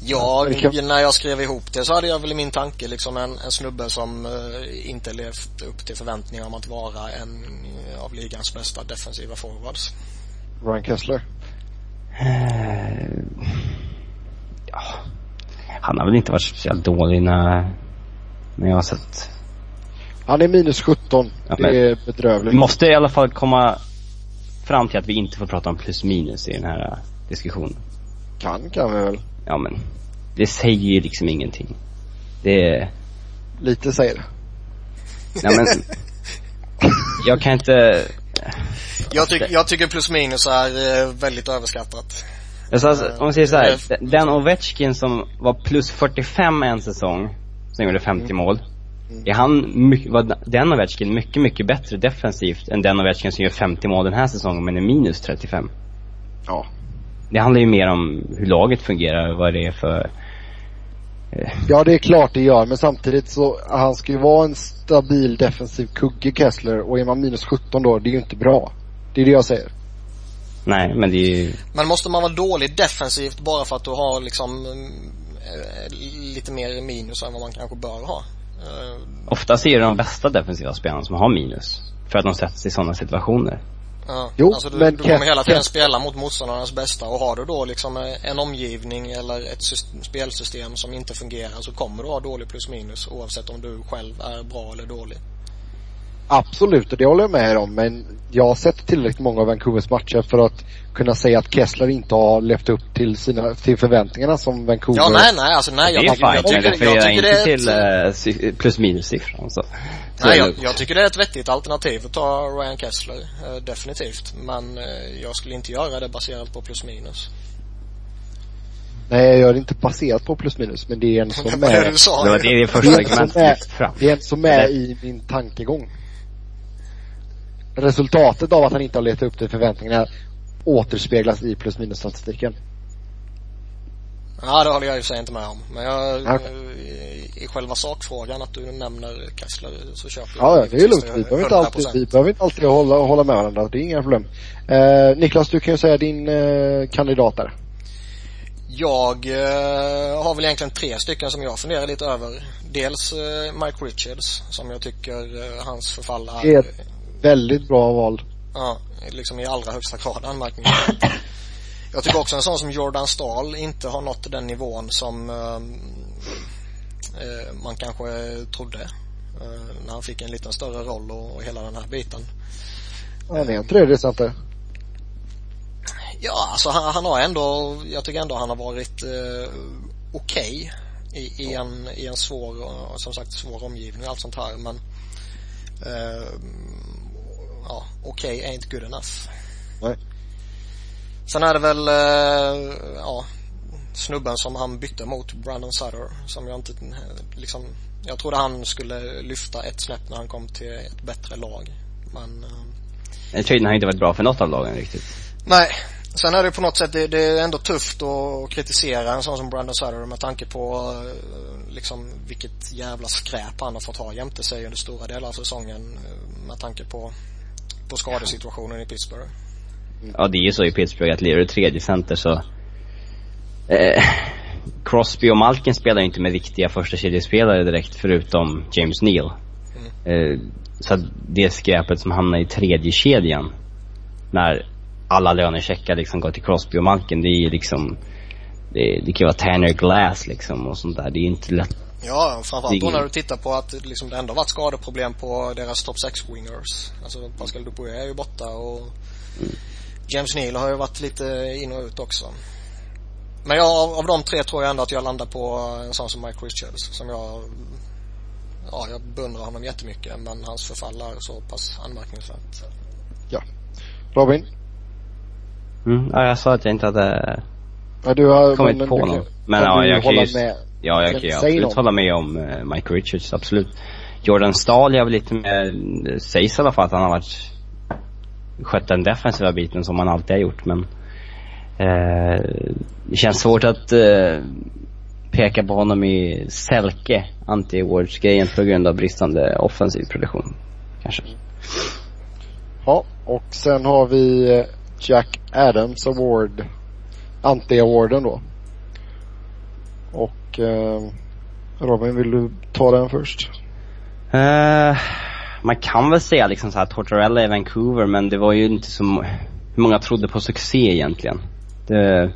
Ja, när jag skrev ihop det så hade jag väl i min tanke liksom en, en snubbe som eh, inte levt upp till förväntningar om att vara en eh, av ligans bästa defensiva forwards. Ryan Kessler. Eh, ja, han har väl inte varit speciellt dålig när, när jag har sett. Han är minus 17. Ja, det men- är bedrövligt. Vi måste i alla fall komma fram till att vi inte får prata om plus minus i den här eh, diskussionen. Kan kan vi väl. Ja men, det säger ju liksom ingenting. Det är, Lite säger det. nej men, jag kan inte, Jag, tyck, jag tycker plus minus är eh, väldigt överskattat. alltså, alltså, om man säger så här, den Ovechkin som var plus 45 en säsong, som gjorde 50 mål. Är han, mycket, var den Ovechkin mycket, mycket bättre defensivt än den Ovechkin som gör 50 mål den här säsongen men är minus 35? Ja. Det handlar ju mer om hur laget fungerar, vad det är för... Ja det är klart det gör men samtidigt så han ska ju vara en stabil defensiv kugge Kessler och är man minus 17 då, det är ju inte bra. Det är det jag säger. Nej, men det är ju... Men måste man vara dålig defensivt bara för att du har liksom eh, lite mer minus än vad man kanske bör ha? Eh, Oftast är det de bästa defensiva spelarna som har minus. För att de sätts i sådana situationer. Ja, Jo, alltså du, men du kommer hela tiden spela mot motståndarnas bästa och har du då liksom eh, en omgivning eller ett sys- spelsystem som inte fungerar så kommer du ha dålig plus minus oavsett om du själv är bra eller dålig. Absolut, och det håller jag med om. Men jag har sett tillräckligt många av Vancouvers matcher för att kunna säga att Kessler inte har levt upp till sina, till förväntningarna som Vancouver. Ja, nej, nej, alltså nej. det är Jag, fine, jag, tycker, jag tycker inte det är till ett, eh, plus minus-siffran. Så. Så Nej, är jag, jag tycker det är ett vettigt alternativ att ta Ryan Kessler, eh, definitivt. Men eh, jag skulle inte göra det baserat på plus minus. nej, jag gör det inte baserat på plus minus. Men det är en som Det var det är, du sa. Det första Det är argumentet som är- jag det är en som är i min tankegång. Resultatet av att han inte har letat upp till förväntningarna återspeglas i plus minus statistiken. Ja, det håller jag ju sig inte med om. Men jag, okay. i, i själva sakfrågan att du nämner Kessler så köper jag Ja, det är lugnt. Vi behöver inte alltid, vi behöver inte alltid hålla, hålla med varandra. Det är inga problem. Eh, Niklas, du kan ju säga din eh, kandidat där. Jag eh, har väl egentligen tre stycken som jag funderar lite över. Dels eh, Mike Richards som jag tycker eh, hans förfall är... Det väldigt bra val. Ja, liksom i allra högsta grad anmärkningsvärt. Jag tycker också en sån som Jordan Stahl inte har nått den nivån som ehm, eh, man kanske trodde. Eh, när han fick en lite större roll och, och hela den här biten. Det är en tredje center. Ja, alltså han, han, har ändå, jag tycker ändå han har varit eh, okej okay i, i, en, i en svår, som sagt svår omgivning och allt sånt här men eh, ja, okej okay ain't good enough. Nej. Sen är det väl, eh, ja, snubben som han bytte mot, Brandon Sutter, som jag inte, liksom, jag trodde han skulle lyfta ett snäpp när han kom till ett bättre lag. Men... Den traden har inte varit bra för något av lagen riktigt. Nej. Sen är det på något sätt, det, det är ändå tufft att kritisera en sån som Brandon Sutter med tanke på liksom vilket jävla skräp han har fått ha jämte sig under stora delar av säsongen med tanke på, på skadesituationen i Pittsburgh. Ja, det är ju så i Pittsburgh att lirar du tredje center så... Eh, Crosby och Malkin spelar ju inte med viktiga första kedjespelare direkt förutom James Neal. Mm. Eh, så det skräpet som hamnar i tredje kedjan när alla lönecheckar liksom går till Crosby och Malkin, det är ju liksom... Det, det kan ju vara Tanner Glass liksom och sånt där. Det är inte lätt Ja, framförallt då när du tittar på att liksom det ändå varit skadeproblem på deras top 6 wingers. Alltså Pascal Dupuy är ju borta och mm. James Neal har ju varit lite in och ut också. Men jag, av, av de tre tror jag ändå att jag landar på en sån som Mike Richards som jag Ja, jag beundrar honom jättemycket men hans förfall är så pass anmärkningsvärt. Ja. Robin? Mm, ja, jag sa att jag inte hade ja, du har, kommit men, på någon. Kan, men ja, jag kan ju, med, ja, jag kan ju absolut hålla med om uh, Mike Richards, absolut. Jordan Stahl, jag vill lite mer, sägs i alla fall att han har varit skött den defensiva biten som han alltid har gjort men eh, det känns svårt att eh, peka på honom i Selke anti-awards-grejen på grund av bristande offensiv produktion. Kanske. Ja, och sen har vi eh, Jack Adams Award. Anti-awarden då. Och eh, Robin, vill du ta den först? Uh, man kan väl säga liksom så här Tortorella i Vancouver men det var ju inte så, hur många trodde på succé egentligen? Det,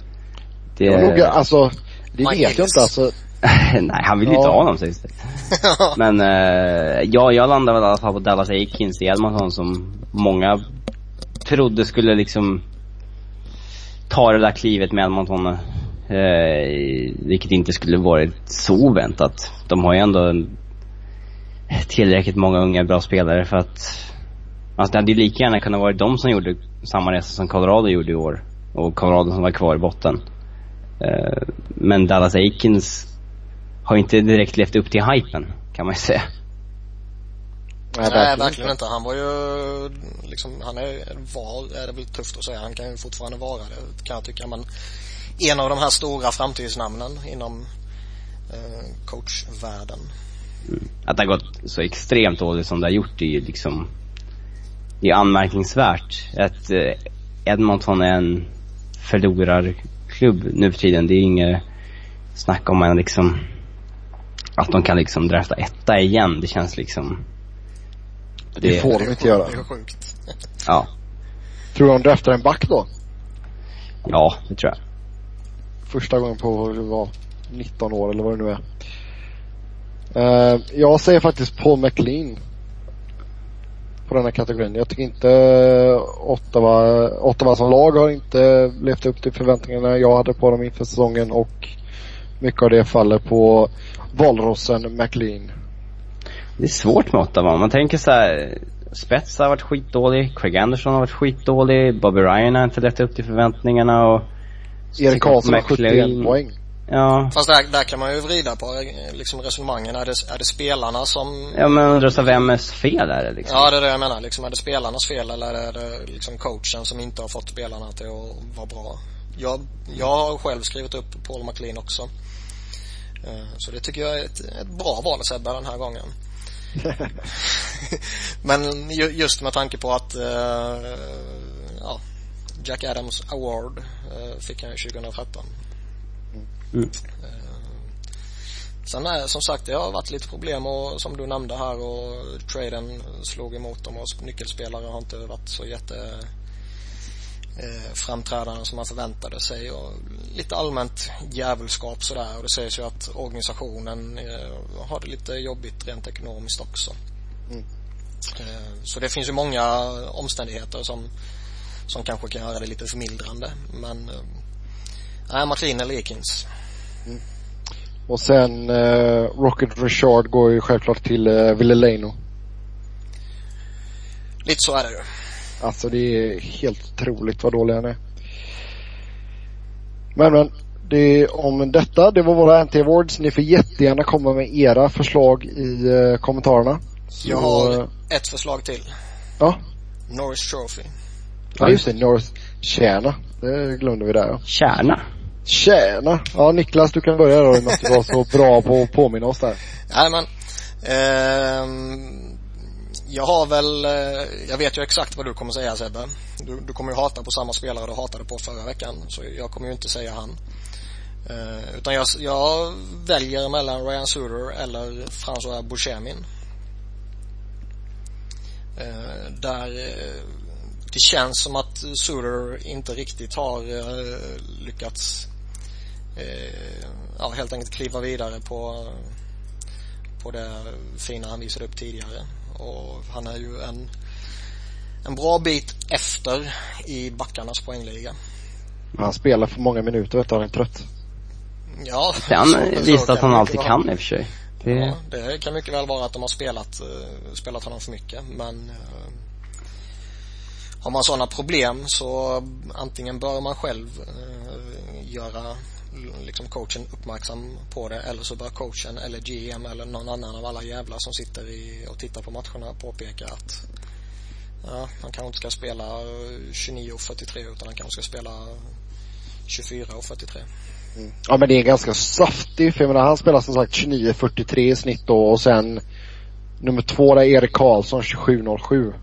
det... Jag nog, alltså, det vet jag inte alltså. Nej, han vill ju ja. inte ha honom sägs det. men, uh, ja, jag landade väl i alla fall på Dallas Aikins i Edmonton som många trodde skulle liksom ta det där klivet med Edmonton. Uh, vilket inte skulle varit så oväntat. De har ju ändå tillräckligt många unga bra spelare för att Alltså det hade ju lika gärna kunnat vara de som gjorde samma resa som Colorado gjorde i år. Och Colorado som var kvar i botten. Uh, men Dallas Aikens har inte direkt levt upp till hypen, kan man ju säga. Nej, Nej verkligen inte. Han var ju liksom, han är, var, är det väl tufft att säga. Han kan ju fortfarande vara det, kan jag tycka. Men en av de här stora framtidsnamnen inom eh, coachvärlden. Att det har gått så extremt dåligt som det har gjort är ju liksom, det är anmärkningsvärt. Att eh, Edmonton är en förlorarklubb nu för tiden. Det är inget snack om en liksom, att de kan liksom drafta etta igen. Det känns liksom det, det får de inte göra. Det är sjukt. Ja. Tror du de draftar en back då? Ja, det tror jag. Första gången på, var 19 år eller vad det nu är. Uh, jag säger faktiskt Paul McLean. På den här kategorin. Jag tycker inte eh, Ottawa, Ottawa som lag har inte levt upp till förväntningarna jag hade på dem inför säsongen och mycket av det faller på valrossen McLean. Det är svårt med Ottawa. Man tänker så här, Spets har varit skitdålig, Craig Anderson har varit skitdålig, Bobby Ryan har inte levt upp till förväntningarna och Erik Karlsson har 71 poäng. Ja. Fast där, där kan man ju vrida på eh, liksom resonemangen. Är det, är det spelarna som... Ja men undrar så vems fel är det liksom? Ja, det är det jag menar. Liksom, är det spelarnas fel eller är det liksom coachen som inte har fått spelarna till att vara bra? Jag, jag har själv skrivit upp Paul McLean också. Eh, Så det tycker jag är ett, ett bra val Sebbe den här gången. Men ju- just med tanke på att eh, ja, Jack Adams Award fick han ju 2013. Mm. Eh, Sen är som sagt det har varit lite problem och som du nämnde här och traden slog emot dem och nyckelspelare har inte varit så jätte eh, framträdande som man förväntade sig och lite allmänt djävulskap sådär och det sägs ju att organisationen eh, har det lite jobbigt rent ekonomiskt också. Mm. Eh, så det finns ju många omständigheter som som kanske kan göra det lite förmildrande men eh, nej, McLean eller Ekins. Och sen eh, Rocket Richard går ju självklart till eh, Villeleno. Lite så är det ju. Alltså det är helt otroligt vad dålig han är. Men men, det, om detta, det var våra NT Awards. Ni får jättegärna komma med era förslag i eh, kommentarerna. Så, Jag har ett förslag till. Ja. Norris Trophy. Ja just det, North. Tjäna. Det glömde vi där ja. Kärna. Tjäna! Ja Niklas du kan börja då i att du var så bra på att påminna oss där. Nej men, ehm, jag har väl, eh, jag vet ju exakt vad du kommer säga Sebbe. Du, du kommer ju hata på samma spelare du hatade på förra veckan. Så jag kommer ju inte säga han. Eh, utan jag, jag väljer mellan Ryan Suter eller François Bouchemin. Eh, där eh, det känns som att Suter inte riktigt har eh, lyckats eh, ja, helt enkelt kliva vidare på på det fina han visade upp tidigare. Och han är ju en, en bra bit efter i backarnas poängliga. Han spelar för många minuter vet du, han är trött. Ja, Han så att han alltid vara. kan i och för sig. Det, Ja, det kan mycket väl vara att de har spelat, eh, spelat honom för mycket men eh, har man sådana problem så antingen bör man själv eh, göra liksom coachen uppmärksam på det eller så bör coachen eller GM eller någon annan av alla jävlar som sitter i och tittar på matcherna påpeka att ja, han kanske inte ska spela eh, 29 och 43 utan han kanske ska spela 24 och 43. Mm. Ja men det är ganska saftigt. för jag menar han spelar som sagt 29-43 i snitt då och sen nummer två där Erik Karlsson 27-07.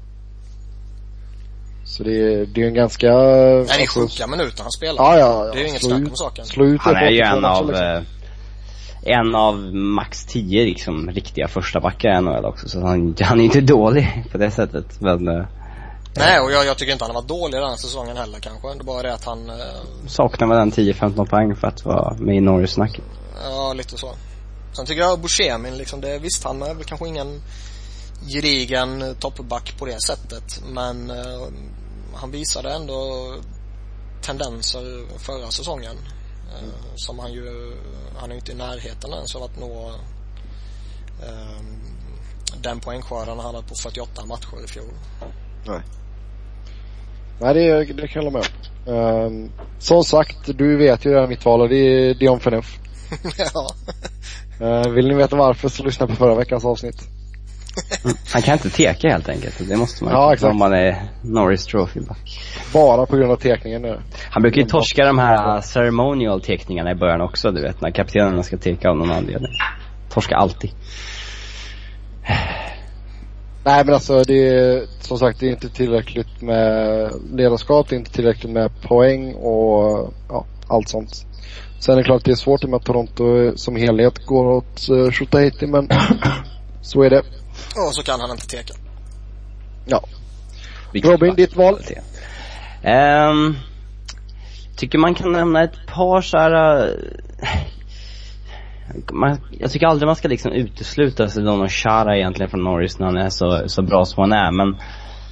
Så det är, det är en ganska... Nej, det är sjuka minuter han spelar. Ja, ja, ja. Det är ju inget snack om saken. Slå ut han är ju på 82 en av, liksom. eh, en av max 10 liksom riktiga första backar i NHL också. Så han, han är inte dålig på det sättet. Men eh, Nej, och jag, jag tycker inte han har varit dålig den här säsongen heller kanske. Det är bara det att han, eh, saknar väl en 10-15 poäng för att vara med i Norris-snacket. ja lite så. Sen tycker jag Buscemin liksom, det, visst han är väl kanske ingen gedigen toppback på det sättet. Men eh, han visade ändå tendenser förra säsongen. Eh, som han ju, han är ju inte i närheten ens av att nå eh, den poängskörden han hade på 48 matcher i fjol. Nej det, det kan jag hålla med om. Ehm, som sagt, du vet ju redan mitt val och det är Dion Phaneuf. ja. Uh, vill ni veta varför så lyssna på förra veckans avsnitt. Han kan inte teka helt enkelt. Det måste man Ja, exakt. om man är Norris Trophy-back. Bara på grund av tekningen nu. Han brukar ju torska de här ceremonial tekningarna i början också, du vet, när kaptenerna ska teka av någon anledning. Torska alltid. Nej men alltså det är som sagt det är inte tillräckligt med ledarskap, det är inte tillräckligt med poäng och ja, allt sånt. Sen är det klart att det är svårt i och med att Toronto som helhet går åt uh, Shotahiti men så är det. Och så kan han inte teka. Ja. Vilket Robin, ditt val? Ehm, tycker man kan nämna ett par så här. eh, Man, jag tycker aldrig man ska liksom utesluta Sedona Chara egentligen från Norris när han är så, så bra som han är men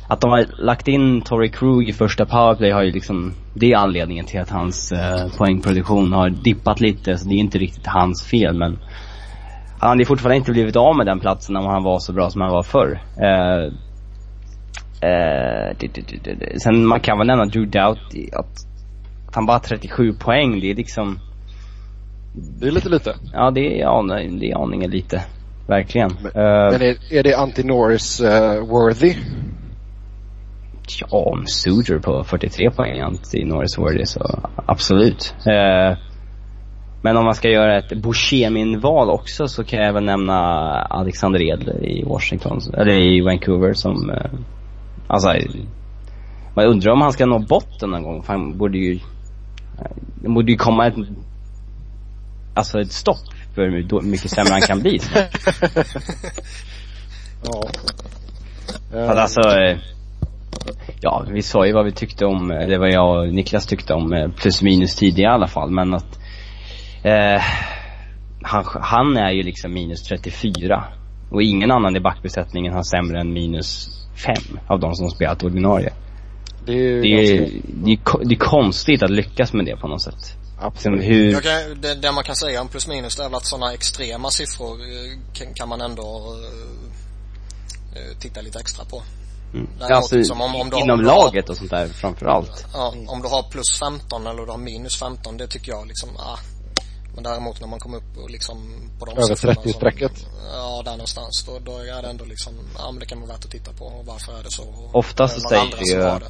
att de har lagt in Torrey Krug i första powerplay har ju liksom, det är anledningen till att hans eh, poängproduktion har dippat lite så det är inte riktigt hans fel men han hade fortfarande inte blivit av med den platsen om han var så bra som han var förr. Eh, eh, det, det, det. Sen man kan väl nämna Drew Doughty, att, att han bara har 37 poäng, det är liksom Det är lite lite. Ja, det är, an, det är aningen lite. Verkligen. Men, uh, men är, är det anti-Norris uh, worthy? Ja, om Suger på 43 poäng anti-Norris worthy så absolut. Uh, men om man ska göra ett Buscemin-val också så kan jag även nämna Alexander Edler i Washington, eller i Vancouver som, uh, alltså, man undrar om han ska nå botten någon gång för han borde ju, det borde ju komma ett, alltså ett stopp för hur mycket sämre han kan bli. ja. För alltså, eh, ja vi sa ju vad vi tyckte om, eller vad jag och Niklas tyckte om eh, plus minus tidigare i alla fall, men att eh, han, han är ju liksom minus 34. Och ingen annan i backbesättningen har sämre än minus 5 av de som spelat ordinarie. Det är ju Det är, det är, det är konstigt att lyckas med det på något sätt. Absolut. hur, Jag kan, det, det man kan säga om plus minus det är väl att sådana extrema siffror eh, kan, kan man ändå uh, titta lite extra på. mm. Alltså, liksom om- om du inom om du har- laget och sånt där framförallt. Ja, om du har plus 15 eller du har minus 15, det tycker jag liksom, ah. Men däremot när man kommer upp och liksom på de Över siffrorna 30-strecket. som- Ja, där någonstans. Då, då är det ändå liksom, ja men det kan vara värt att titta på. Och varför är det så? Och Ofta så säger det ju- har det.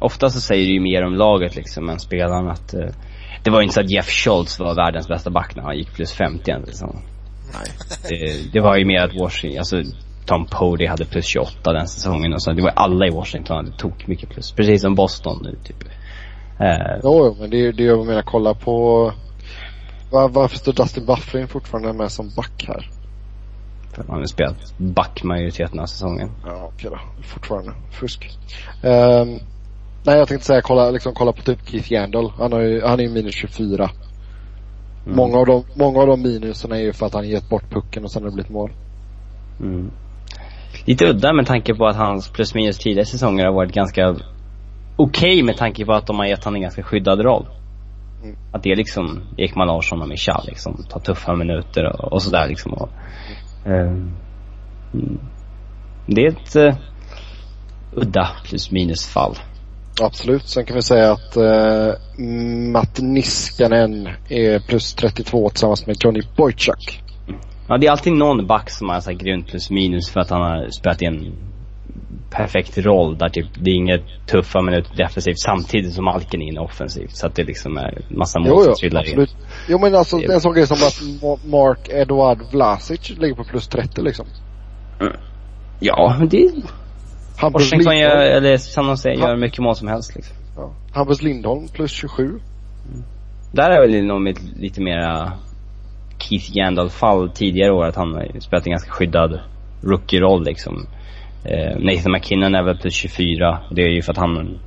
Ofta så säger det ju mer om laget liksom än spelaren att eh, det var inte så att Jeff Schultz var världens bästa back när han gick plus 50 än liksom. Nej. Det, det var ju mer att Washington, alltså Tom Pody hade plus 28 den säsongen och så. Det var alla i Washington hade tok mycket plus. Precis som Boston nu typ. Eh, Jo, men det är det jag menar, kolla på var, varför står Dustin Bufflin fortfarande med som back här? för han har spelat back majoriteten av säsongen. Ja, okej då. Fortfarande. Fusk. Ehm, nej, jag tänkte säga kolla, liksom, kolla på typ Keith Yandel. Han, har ju, han är ju minus 24. Mm. Många, av de, många av de minuserna är ju för att han gett bort pucken och sen har det blivit mål. Mm. Lite udda med tanke på att hans plus minus tidigare säsonger har varit ganska okej med tanke på att de har gett honom en ganska skyddad roll. Mm. Att det är liksom Ekman Larsson och Michal liksom, tar tuffa minuter och, och sådär liksom. Och, eh, mm. Det är ett uh, udda plus minus fall. Absolut. Sen kan vi säga att uh, Matt Niskanen är plus 32 tillsammans med Johnny Boychuk. Ja, det är alltid någon back som har sagt grund plus minus för att han har spelat i en perfekt roll där typ, det är inget tuffa minuter defensivt samtidigt som Malkin är inne offensivt. Så att det liksom är massa mål Jo, som trillar in. Jo men alltså Det- en sån grej som att Ma- Mark Eduard Vlasic ligger på plus 30 liksom. Ja, men det Hampus Washington gör, eller San Jose gör Ha- mycket mål som helst liksom. ja. Hampus Lindholm plus 27. Där är väl nog mitt lite mera Keith Yandel-fall tidigare år att han spelat en ganska skyddad rookie-roll liksom. Eh, Nathan McKinnon är väl plus 24. Det är ju för att han,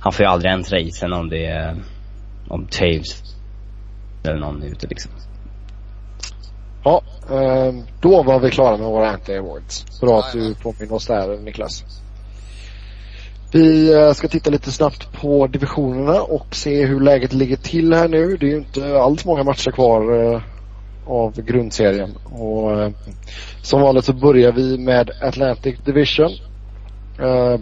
han får ju aldrig äntra isen om det är, om Taves eller någon är ute liksom. Ja, eh, då var vi klara med våra anti-awards. Bra att du påminner oss där Niklas. Vi eh, ska titta lite snabbt på divisionerna och se hur läget ligger till här nu. Det är ju inte alls många matcher kvar eh, av grundserien. Och eh, som vanligt så börjar vi med Atlantic Division. Eh,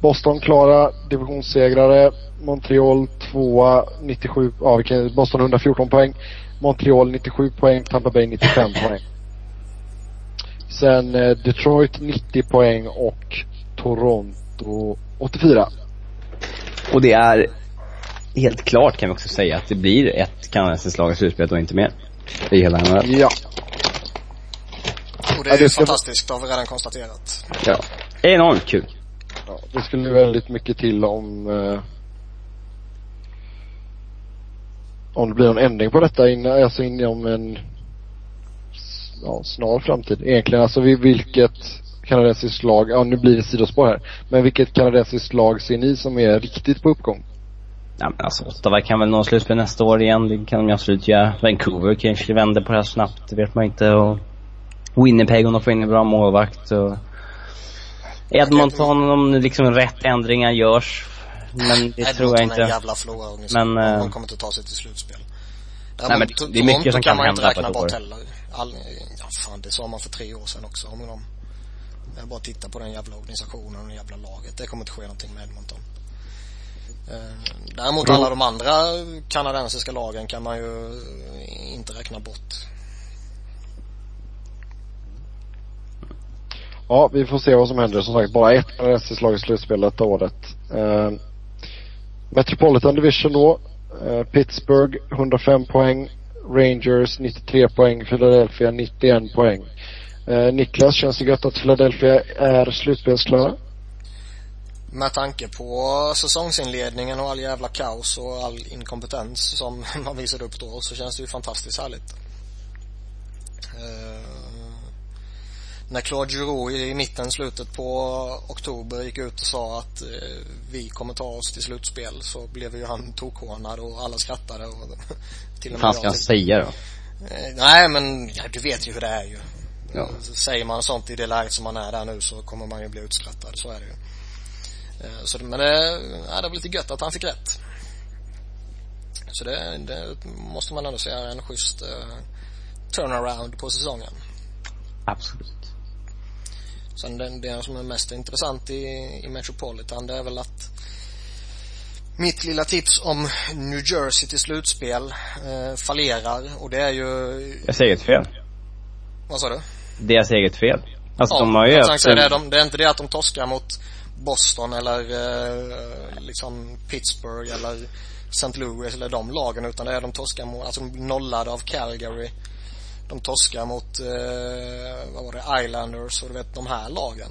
Boston klara divisionssegrare. Montreal tvåa 97, ja Boston 114 poäng. Montreal 97 poäng, Tampa Bay 95 poäng. Sen eh, Detroit 90 poäng och Toronto 84. Och det är helt klart kan vi också säga att det blir ett kanadensiskt lag i slutspelet och inte mer. Är hela NHL. Ja, Och det Ja, är det ju ska- fantastiskt, det har vi redan konstaterat. Ja. Enormt kul. ja, det skulle väldigt mycket till om eh, om det blir någon ändring på detta innan, alltså inom en ja, snar framtid. Egentligen alltså vid vilket kanadensiskt lag, ja nu blir det sidospår här, men vilket kanadensiskt lag ser ni som är riktigt på uppgång? Ja men alltså Ottawa kan väl nå slutspel nästa år igen, det kan de absolut göra. Vancouver kanske vänder på det här snabbt, det vet man inte. Och Winnipeg om de får in en bra målvakt och Edmonton om liksom rätt ändringar görs. Men det tror jag är en inte. jävla förlorarorganisation. Men, eh, De kommer inte ta sig till slutspel. Nej, men det är mycket som kan inte hända på ett år. heller. All, ja fan, det sa man för tre år sedan också om dem. Jag bara titta på den jävla organisationen och det jävla laget. Det kommer inte ske någonting med Edmonton. Eh, Däremot alla de andra kanadensiska lagen kan man ju inte räkna bort. Ja, vi får se vad som händer. Som sagt, bara ett RSS-lag i slutspelet året. Uh, Metropolitan Division då. Uh, Pittsburgh 105 poäng. Rangers 93 poäng. Philadelphia 91 poäng. Uh, Niklas, känns det gött att Philadelphia är slutspelsklara? Med tanke på säsongsinledningen och all jävla kaos och all inkompetens som man visade upp då så känns det ju fantastiskt härligt. Uh, när Claude Giroux i mitten, slutet på oktober gick ut och sa att uh, vi kommer ta oss till slutspel så blev ju han tokhånad och alla skrattade och till och med Vad ska han säga då? Uh, nej men, ja, du vet ju hur det är ju. Ja. Säger man sånt i det läget som man är där nu så kommer man ju bli utskrattad, så är det ju. Eh, så, men det, ja, det var lite gött att han fick rätt. Så det, det måste man ändå säga är en schysst uh, turnaround på säsongen. Absolut. Sen det, det som är mest intressant i, i Metropolitan det är väl att mitt lilla tips om New Jersey till slutspel eh, fallerar och det är ju... Jag säger ett fel. Vad sa du? Deras eget fel. Alltså ja, de har ju haft... Det, de, det är inte det att de torskar mot Boston eller eh, liksom Pittsburgh eller St. Louis eller de lagen utan det är de torskar mot, alltså nollade av Calgary. De torskar mot, eh, vad var det, Islanders och du vet de här lagen.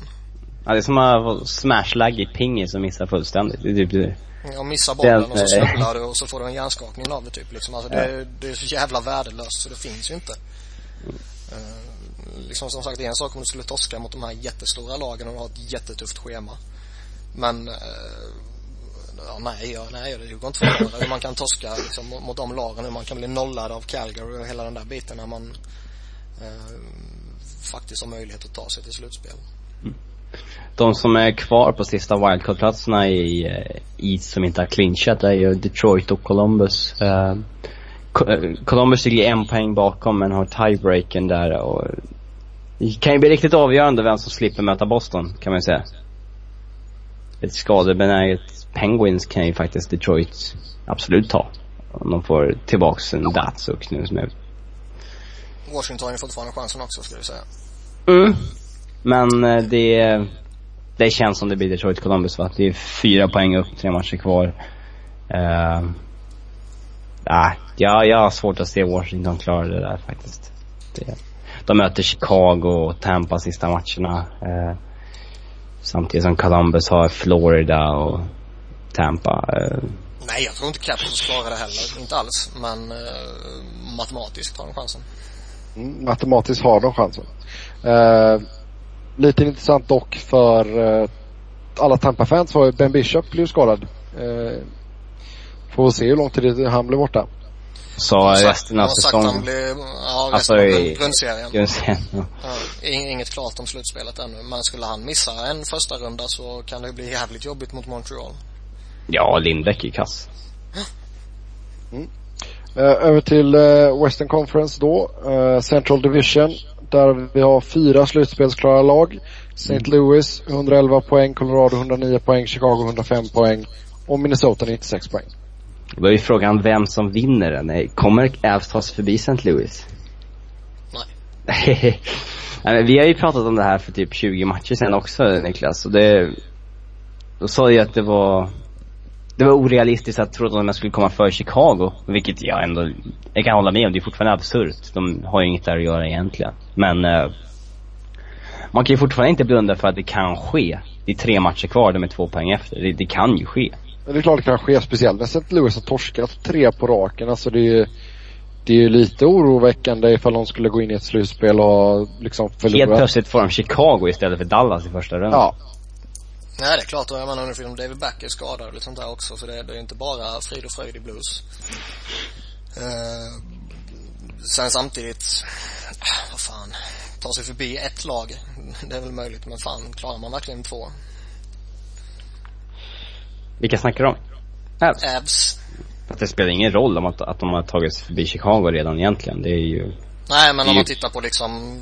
Ja det är som att smashlagg i pingis och missa fullständigt. Det är typ det. Ja, missa bollen och så snubblar du och så får du en hjärnskakning av det typ liksom. Alltså ja. det, det är så jävla värdelöst så det finns ju inte. Uh, liksom som sagt, det är en sak om du skulle torska mot de här jättestora lagen och ha ett jättetufft schema. Men, eh, ja, nej, ja, nej, det går inte för att hur man kan torska liksom, mot de lagen, hur man kan bli nollad av Calgary och hela den där biten när man eh, faktiskt har möjlighet att ta sig till slutspel. Mm. De som är kvar på sista wildcard-platserna i eh, East som inte har clinchat är ju Detroit och Columbus. Uh, Columbus ligger en poäng bakom men har tiebreaken där och det kan ju bli riktigt avgörande vem som slipper möta Boston kan man säga ett skadebenäget Penguins kan ju faktiskt Detroit absolut ta. Om de får tillbaks en Datsuk nu som är... Washington har ju fortfarande chansen också skulle jag säga. Mm. Men eh, det, det känns som det blir Detroit Columbus va? Det är fyra poäng upp, tre matcher kvar. Uh, äh, ja, jag har svårt att se Washington klara det där faktiskt. Det, de möter Chicago och Tampa sista matcherna. Uh, Samtidigt som Columbus har Florida och Tampa. Eh. Nej, jag tror inte Capitals klarar det heller. Inte alls. Men eh, matematiskt har de chansen. Mm, matematiskt har de chansen. Eh, lite intressant dock för eh, alla Tampa-fans var ju Ben Bishop blev skadad. Eh, får se hur lång tid han blir borta. Så resten av säsongen? Han blir, ja, alltså av grundserien. grundserien ja. ja. Inget klart om slutspelet ännu. Men skulle han missa en första runda så kan det bli jävligt jobbigt mot Montreal. Ja, Lindbäck är kass. Mm. Uh, över till uh, Western Conference då. Uh, Central Division. Där vi har fyra slutspelsklara lag. St. Mm. Louis 111 poäng, Colorado 109 poäng, Chicago 105 poäng och Minnesota 96 poäng. Då är ju frågan vem som vinner den. Kommer Avs ta sig förbi St. Louis? Nej. vi har ju pratat om det här för typ 20 matcher sen också Niklas. Och det, då sa jag att det var, det var orealistiskt att tro att de skulle komma för Chicago. Vilket jag ändå, jag kan hålla med om. Det är fortfarande absurt. De har ju inget där att göra egentligen. Men eh, man kan ju fortfarande inte blunda för att det kan ske. Det är tre matcher kvar, de är två poäng efter. Det, det kan ju ske. Men det är klart det kan ske, speciellt när St. Louis har torskat tre på raken. Alltså det är ju det är ju lite oroväckande ifall de skulle gå in i ett slutspel och liksom förlora. Helt plötsligt får de Chicago istället för Dallas i första rundan. Ja. Nej det är klart, och jag menar nu om David Back är skadad och lite sånt där också så det, det är inte bara frid och fröjd i blues. Uh, sen samtidigt, vad fan, ta sig förbi ett lag, det är väl möjligt men fan, klarar man verkligen två? Vilka snackar du om? Avs. Avs. Att det spelar ingen roll om att, att de har tagit sig förbi Chicago redan egentligen. Det är ju... Nej men om man tittar på liksom,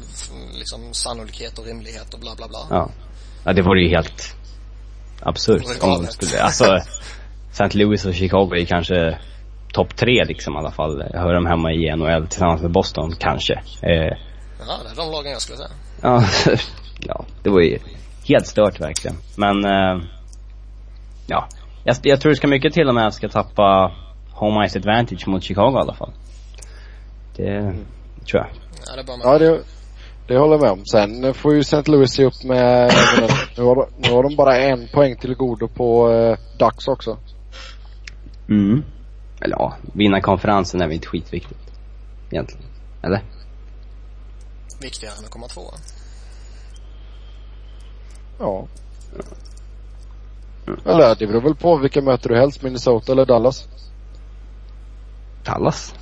liksom sannolikhet och rimlighet och bla bla bla. Ja. Ja det vore ju helt absurt om de skulle, alltså St. Louis och Chicago är kanske topp tre liksom i alla fall. Hör de hemma i NHL tillsammans med Boston, kanske. Eh, Ja, det är de lagen jag skulle säga. ja, ja, det var ju helt stört verkligen. Men, eh, ja. Jag, jag tror det ska mycket till om jag ska tappa home ice advantage mot Chicago i alla fall. Det tror jag. Ja, det bara. Ja, det, det håller jag med om. Sen får ju St. Louis se upp med, nu har, nu har de bara en poäng till godo på eh, Ducks också. Mm. Eller ja, vinna konferensen är väl inte skitviktigt. Egentligen. Eller? Viktigare än att komma tvåa. Ja. Eller det beror väl på vilka möter du helst, Minnesota eller Dallas? Dallas.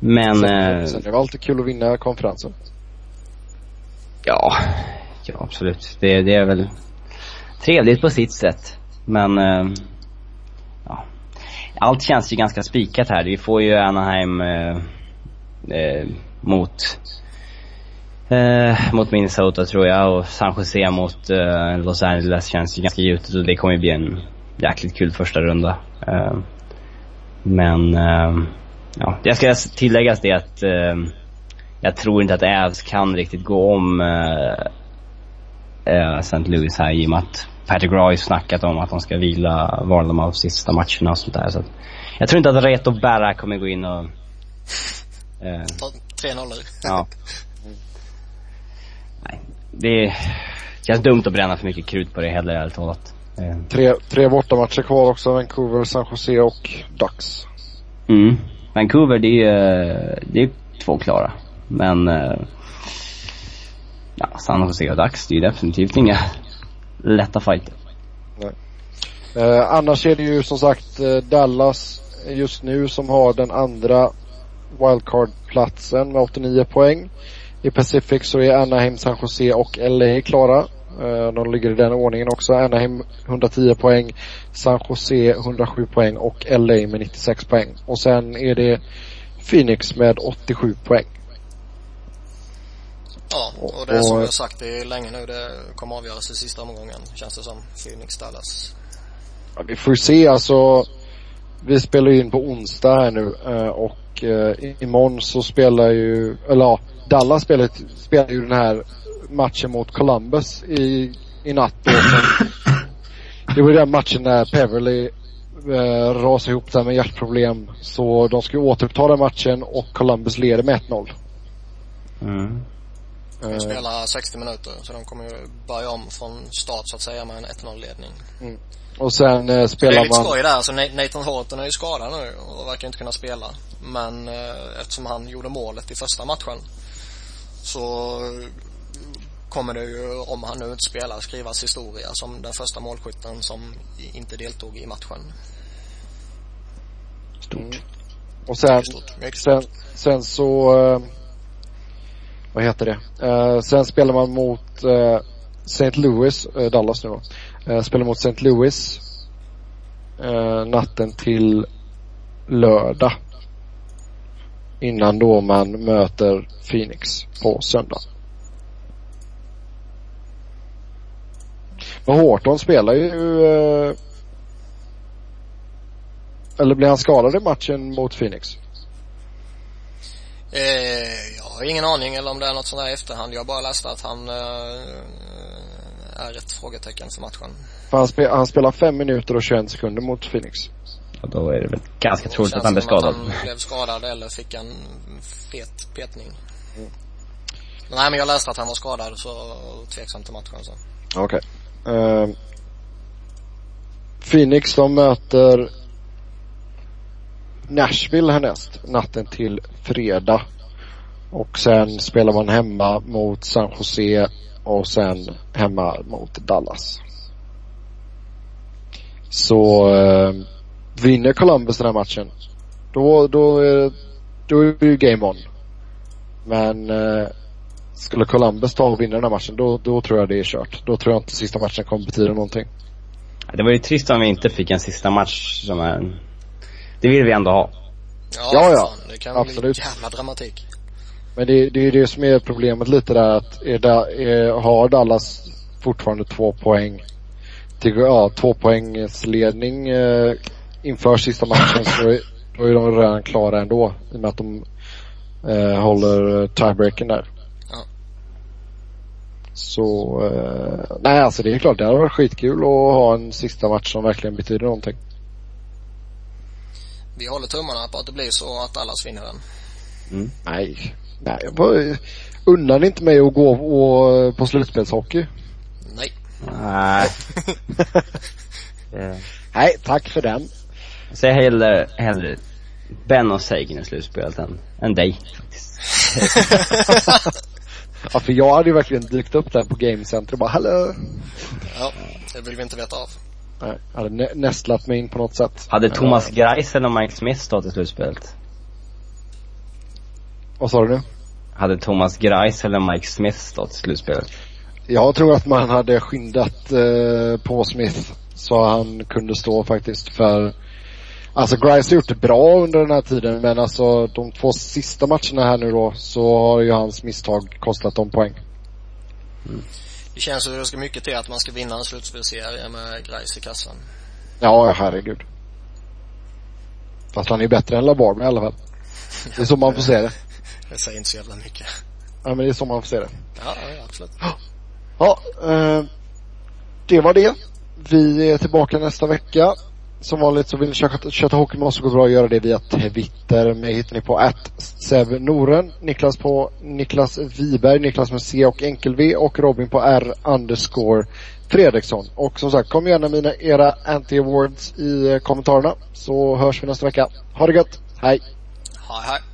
Men, eh, Sen är det väl alltid kul att vinna konferensen. ja. Ja, absolut. Det, det är väl trevligt på sitt sätt. Men, eh, ja. Allt känns ju ganska spikat här. Vi får ju Anaheim eh, eh, mot Eh, mot Minnesota tror jag och San Jose mot eh, Los Angeles känns ju ganska gjutet och det kommer ju bli en jäkligt kul första runda. Eh, men, eh, ja. Det ska tilläggas det att eh, jag tror inte att Avs kan riktigt gå om eh, St. Louis här i och med att Patrick Roy snackat om att de ska vila Varlamov sista matcherna och sånt där. Så jag tror inte att Reto Berra kommer gå in och eh, Ta tre nollor. Ja. Nej, det känns dumt att bränna för mycket krut på det heller ärligt talat. Eh, Tre, tre bortamatcher kvar också. Vancouver, San Jose och Ducks. Mm. Vancouver, det är ju två klara. Men, eh, ja, San Jose och Dax, det är definitivt inga lätta fighter. Eh, annars är det ju som sagt eh, Dallas just nu som har den andra wildcard-platsen med 89 poäng. I Pacific så är Anaheim, San Jose och LA klara. Eh, de ligger i den ordningen också. Anaheim 110 poäng, San Jose 107 poäng och LA med 96 poäng. Och sen är det Phoenix med 87 poäng. Ja, och det är som har sagt det är länge nu. Det kommer avgöras i sista omgången. Känns det som. Phoenix, Dallas. Ja, vi får se alltså. Vi spelar ju in på onsdag här nu eh, och eh, imorgon så spelar ju, eller ja, Dallas spelar, spelar ju den här matchen mot Columbus i, i natt. Det var den matchen när Peverly eh, rasade ihop där med hjärtproblem. Så de ju återuppta den matchen och Columbus leder med 1-0. Mm. De Eh, spelar 60 minuter så de kommer ju börja om från start så att säga med en 1-0 ledning. och sen eh, Det är spelar lite man, skoj där. Alltså Na- Nathan Horton är ju skadad nu och verkar inte kunna spela. Men eh, eftersom han gjorde målet i första matchen så kommer det ju, om han nu inte spelar, skrivas historia som den första målskytten som inte deltog i matchen. Stort. och sen, stort. Sen, sen så, eh, vad heter det? Eh, sen spelar man mot eh, St. Louis, Dallas nu då. Spelar mot St. Louis natten till lördag. Innan då man möter Phoenix på söndag. Men Horton spelar ju eh, eller blir han skadad i matchen mot Phoenix? Eh, jag har ingen aning eller om det är något sånt där i efterhand. Jag bara läst att han eh, är ett frågetecken för matchen. Han, spe, han spelar fem minuter och 21 sekunder mot Phoenix. Och då är det väl ganska troligt att han som skadad. han blev skadad eller fick en fet petning. Nej men jag läste att han var skadad så tveksam till matchen så. Okej. Ehm, Phoenix de möter Nashville härnäst natten till fredag. Och sen spelar man hemma mot San Jose och sen hemma mot Dallas. Så eh, vinner Columbus den här matchen då, då, är, då är det ju game on. Men eh, skulle Columbus ta och vinna den här matchen då, då tror jag det är kört. Då tror jag inte sista matchen kommer betyda någonting. Det var ju trist om vi inte fick en sista match som är... Det vill vi ändå ha. Ja, Ja. Fan, det kan Absolut. bli jävla dramatik. Men det, det är ju det som är problemet lite där att är, da, är, har Dallas fortfarande två poäng till ja, tvåpoängsledning eh, inför sista matchen så är, då är de redan klara ändå i och med att de eh, håller tiebreaken där. Ja. Så, eh, nej alltså det är klart det hade varit skitkul att ha en sista match som verkligen betyder någonting. Vi håller tummarna på att det blir så att Dallas vinner den. Mm. Nej, nej jag bara, unnar ni inte mig att gå och, på slutspelshockey? Nej. Nej. Nej, tack för den. Så jag hellre, hellre Ben och Sagan i slutspelet än, än dig faktiskt. Ja, för jag hade ju verkligen dykt upp där på Game Center och bara hallå. Ja, det vill vi inte veta av. Nej, hade nä- nästlat mig in på något sätt. Hade Thomas Greis eller Mike Smith stått i slutspelet? Vad sa du nu? Hade Thomas Greis eller Mike Smith stått i slutspelet? Jag tror att man hade skyndat eh, på Smith så han kunde stå faktiskt för Alltså Grice har gjort det bra under den här tiden men alltså de två sista matcherna här nu då så har ju hans misstag kostat dem poäng. Det känns ju ganska mycket till att man ska vinna en slutspelsserie med Grais i kassan. Ja, herregud. Fast han är ju bättre än LaBarbe i alla fall. Det är så man får se det. Det säger inte så jävla mycket. Ja men det är så man får se det. Ja, ja absolut. Ja, eh, det var det. Vi är tillbaka nästa vecka. Som vanligt så vill ni köta, köta hockey med oss så går det bra att göra det via Twitter. Mig hittar ni på Noren, Niklas på Niklas Wiberg, Niklas med C och enkel V och Robin på R underscore Fredriksson. Och som sagt, kom gärna med mina, era anti-awards i eh, kommentarerna så hörs vi nästa vecka. Ha det gött, hej! Hej, hej.